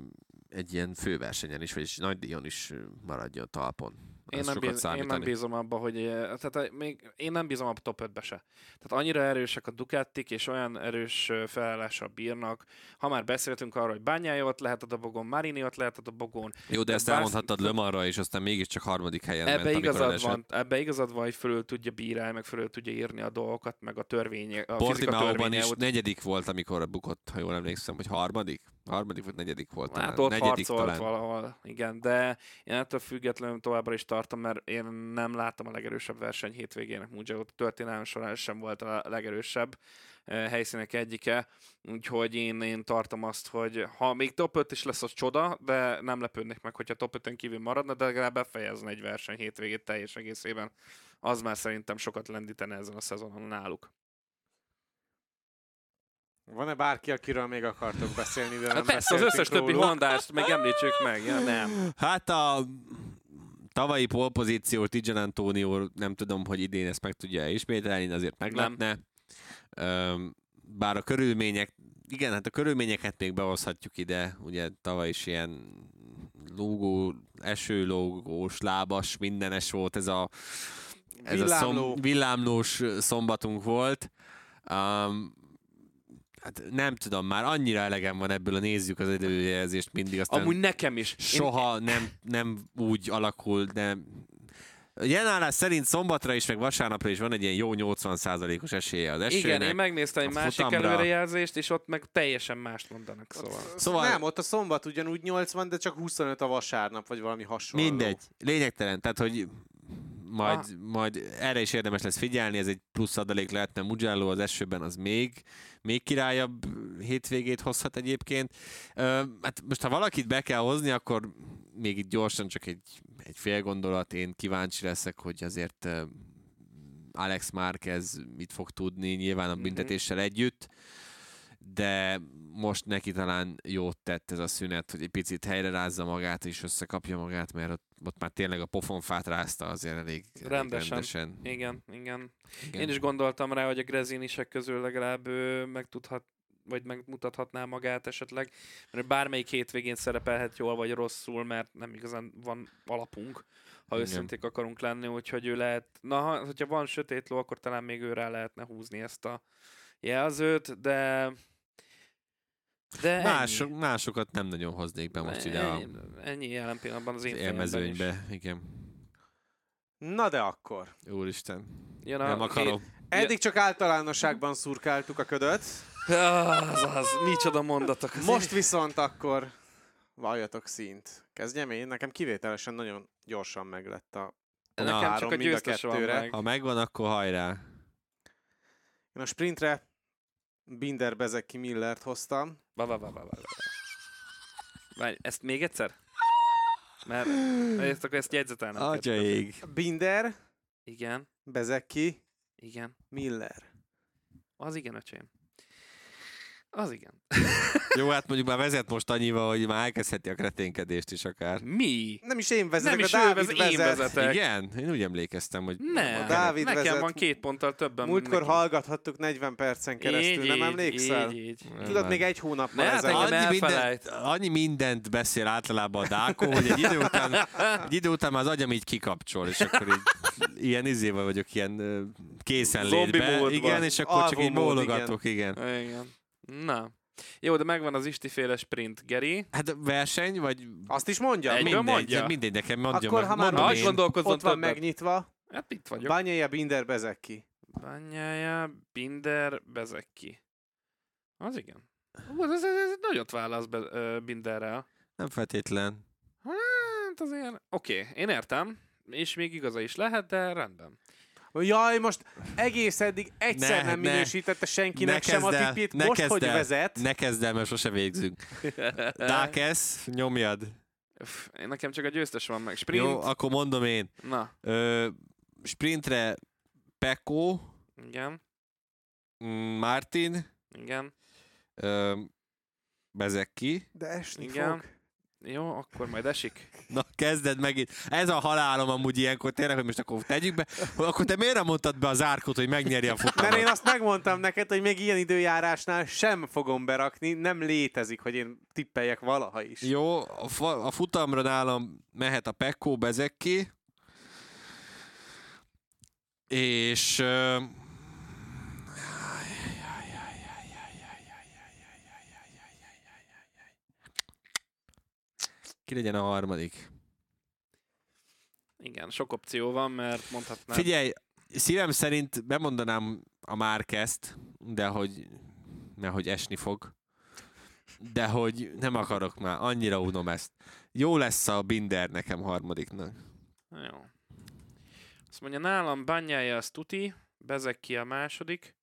egy ilyen főversenyen is, vagy nagy díjon is maradjon talpon. Én nem, bíz, én nem bízom abba, hogy eh, tehát eh, még én nem bízom a top 5-be se. Tehát annyira erősek a Ducatik, és olyan erős eh, felállással bírnak. Ha már beszéltünk arról, hogy Bányája ott lehet a dobogon, Marini ott lehet a dobogon, Jó, de ezt Bár- elmondhattad Lömarra, és aztán mégiscsak harmadik helyen ebbe ment, igazad, van, ebbe igazad van, hogy fölül tudja bírálni, meg fölül tudja írni a dolgokat, meg a törvény, a Portimaóban is negyedik volt, amikor bukott, ha jól emlékszem, hogy harmadik? Harmadik vagy negyedik volt. Hát ott negyedik harcolt talán. valahol, igen, de én ettől függetlenül továbbra is tartom, mert én nem láttam a legerősebb verseny hétvégének Mugello a történelem során sem volt a legerősebb eh, helyszínek egyike, úgyhogy én, én tartom azt, hogy ha még top 5 is lesz, az csoda, de nem lepődnék meg, hogyha top 5 kívül maradna, de legalább befejezne egy verseny hétvégét teljes egészében. Az már szerintem sokat lendítene ezen a szezonon náluk. Van-e bárki, akiről még akartok beszélni, de nem Hát persze, az összes többi róluk? hondást meg említsük meg. Ja, nem. Hát a tavalyi polpozíció Tijan Antonio, nem tudom, hogy idén ezt meg tudja ismételni, de azért meglepne. Öm, Bár a körülmények, igen, hát a körülményeket még behozhatjuk ide, ugye tavaly is ilyen lógó, esőlógós, lábas, mindenes volt ez a, ez a Villámló. szom, villámlós szombatunk volt. Um, hát nem tudom, már annyira elegem van ebből a nézzük az időjelzést mindig, aztán Amúgy nekem is. Én- soha nem, nem úgy alakul, de a jelenállás szerint szombatra is, meg vasárnapra is van egy ilyen jó 80%-os esélye az esőnek. Igen, én megnéztem egy a másik futamra. előrejelzést, és ott meg teljesen mást mondanak, szóval. Szóval- Nem, ott a szombat ugyanúgy 80, de csak 25 a vasárnap, vagy valami hasonló. Mindegy, lényegtelen, tehát hogy majd, Ah. majd erre is érdemes lesz figyelni, ez egy plusz adalék lehetne Mugello az esőben, az még, még királyabb hétvégét hozhat egyébként. Hát most ha valakit be kell hozni, akkor még itt gyorsan csak egy, egy fél gondolat, én kíváncsi leszek, hogy azért Alex Márquez mit fog tudni, nyilván a Mhm. büntetéssel együtt, de most neki talán jót tett ez a szünet, hogy egy picit helyre rázza magát és összekapja magát, mert ott, ott már tényleg a pofonfát rázta azért elég, Rendesen. rendesen. Igen, igen. Igen. Én is gondoltam rá, hogy a Grezinisek közül legalább ő megtudhat, vagy megmutathatná magát esetleg, mert bármelyik hétvégén szerepelhet jól vagy rosszul, mert nem igazán van alapunk, ha Igen. őszinték akarunk lenni, úgyhogy ő lehet, na, ha- hogyha van sötét ló, akkor talán még ő rá lehetne húzni ezt a jelzőt, de de Mások, ennyi. másokat nem nagyon hoznék be most ide a ennyi, ennyi jelen pillanatban az én élmezőnybe. Igen. Na de akkor. Úristen. Jön a Nem akarom. Eddig csak általánosságban szurkáltuk a ködöt, Az, az, micsoda mondatok. Az most viszont akkor valljatok színt. Kezdjem én, nekem kivételesen nagyon gyorsan meglett a Nekem Na, csak a mind a győztes van kettőre. meg. Ha megvan, akkor hajrá. Én a sprintre Binder Bezeki Millert hoztam. Va, va, va, va, va. Várj, ezt még egyszer? Mert ezt akkor ezt jegyzetelnem. kell. Atyaig. Binder, Igen, Bezeki, igen. Miller. Az igen, öcsém. Az igen. Jó, hát mondjuk már vezet most annyival, hogy már elkezdheti a kreténkedést is akár. Mi? Nem is én vezetek, Nem is a ő Dávid vezet, én vezet. vezetek. Igen? Én úgy emlékeztem, hogy... Nem, A Dávid nekem vezet. van két ponttal többen. Múltkor neki. hallgathattuk 40 percen keresztül, így, nem emlékszel? Így, így. Tudod, még egy hónappal Ne, hát ezelőtt. Annyi mindent, annyi mindent beszél általában a Dákó, hogy egy idő után, egy idő után már az agyam így kikapcsol, és akkor így ilyen izével vagyok, ilyen ö, készenlétbe. Zombi módban. Igen, és akkor csak így bólogatok, igen. Igen. Na, Jó, de megvan az istiféle sprint, Geri. Hát verseny, vagy Azt is mondja? Egy- mindegy, mondja. mindegy, nekem mondja Akkor, meg. ha már én. gondolkozzon Ott van többet. megnyitva. Hát itt vagyok. Bányája Binder Bezeki. Bányája, Binder, Bezeki. Az igen. Hú, Ez, ez, ez nagyot válasz be, ö, Binderrel. Nem feltétlen. Hát azért... Oké, okay, én értem. És még igaza is lehet, de rendben. Jaj, most egész eddig egyszer Ne, nem ne. minősítette senkinek Ne sem a el, tipjét, ne most, kezd hogy el. vezet. Ne kezd el, mert sose végzünk. Dákesz, nyomjad. Én nekem csak a győztes van meg. Sprint. Jó, akkor mondom én. Na, Ö, sprintre Peko, igen, mm, Martin, igen, ö, Bezeki. De esni Igen. fog. Jó, akkor majd esik. Na, kezded megint. Ez a halálom amúgy ilyenkor tényleg, hogy most akkor tegyük be. Akkor te miért nem mondtad be az árkot, hogy megnyeri a Mert én futamot? azt megmondtam neked, hogy még ilyen időjárásnál sem fogom berakni, nem létezik, hogy én tippeljek valaha is. Jó, a, fa- a futamra nálam mehet a Pekko Bezeki, és ki legyen a harmadik? Igen, sok opció van, mert mondhatnám. Figyelj, szívem szerint bemondanám a Márkezt, de hogy, mert hogy esni fog. De hogy nem akarok már, annyira unom ezt. Jó lesz a Binder nekem harmadiknak. Jó. Azt mondja, nálam bányája az tuti, bezek ki a második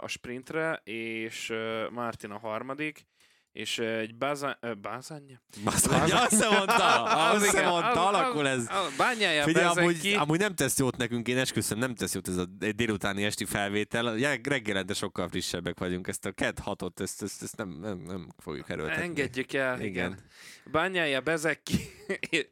a sprintre, és Martin a harmadik, és egy ö, Bazanya? Bazanya, azt sem mondta, azt mondta, alakul ez. A bányája Figyelj, amúgy, ki. amúgy nem tesz jót nekünk, én esküszöm, nem tesz jót ez a délutáni esti felvétel. Reg- Reggelente sokkal frissebbek vagyunk, ezt a ked hatot, ezt, ezt, ezt nem, nem, nem fogjuk erőltetni. Engedjük el, igen. Igen. Bányája bezek ki.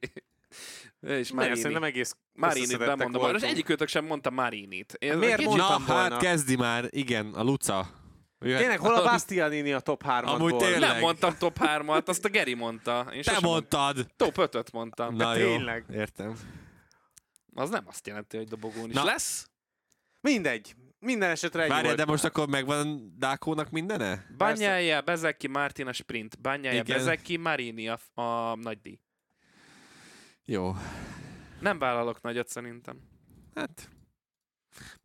és? Marini. Szerintem egész Marinit összeszedettek bemondom, most voltunk. egyikőtök sem mondta Marinit. Én Miért kicsit- Na, mondtam volna. hát kezdi már, igen, a Luca. Jöhet- Tényleg, hol a Bastianini a top 3 Amúgy tényleg. Nem mondtam top 3-at, azt a Geri mondta. Én Te mondtad! Top 5-öt mondtam. Na De jó, tényleg. értem. Az nem azt jelenti, hogy dobogón is Na. lesz. Mindegy. Minden esetre egy Várjál, de most akkor megvan Dákónak mindene? Banyája, Bezeki, Martin a sprint. Banyája. Bezeki, Marini a, a nagy díj. Jó, Nem vállalok nagyot szerintem. hát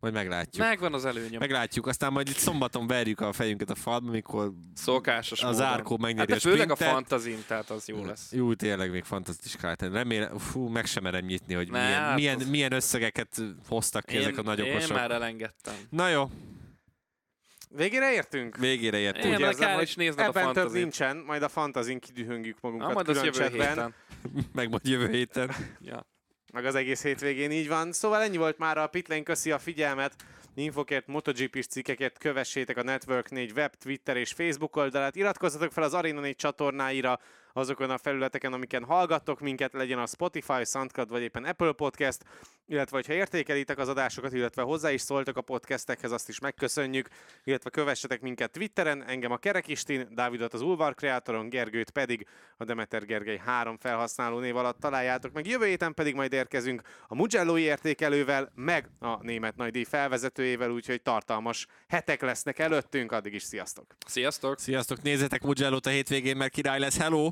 majd meglátjuk. Megvan az előnyöm. Meglátjuk, aztán majd itt szombaton verjük a fejünket a falba, mikor Szokásos az módon. Árkó megnyeri Hát de a főleg a sprintet. fantazin, tehát az jó lesz. Jó, tényleg még fantasztikus lehet. Remélem, fú, meg sem merem nyitni, hogy Ne, milyen, hát milyen, az- milyen összegeket hoztak ki ezek a én, nagyokosok. én már elengedtem. Na jó, Végére értünk? végére értünk. Én érzem, kell hogy is nézned a Ebben több fantazin. nincsen, majd a fantazin kidühöngjük Na, magunkat majd az külön jövő héten. Meg majd jövő héten. Ja. Meg az egész hétvégén így van. Szóval ennyi volt már a Pitlane, köszi a figyelmet. Infokért, MotoGP-s cikkekért kövessétek a Network 4 web, Twitter és Facebook oldalát. Iratkozzatok fel az Arena 4 csatornáira azokon a felületeken, amiken hallgattok minket, legyen a Spotify, SoundCloud vagy éppen Apple Podcast, illetve hogyha értékelitek az adásokat, illetve hozzá is szóltok a podcastekhez, azt is megköszönjük, illetve kövessetek minket Twitteren, engem a Kerekistin, Dávidot az Ulvar Kreatoron, Gergőt pedig a Demeter Gergely három felhasználó név alatt találjátok meg. Jövő héten pedig majd érkezünk a Mugello értékelővel, meg a német nagydíj felvezetőjével, úgyhogy tartalmas hetek lesznek előttünk, addig is sziasztok! Sziasztok! Sziasztok, nézzetek Mugello-t a hétvégén, mert király lesz. Hello!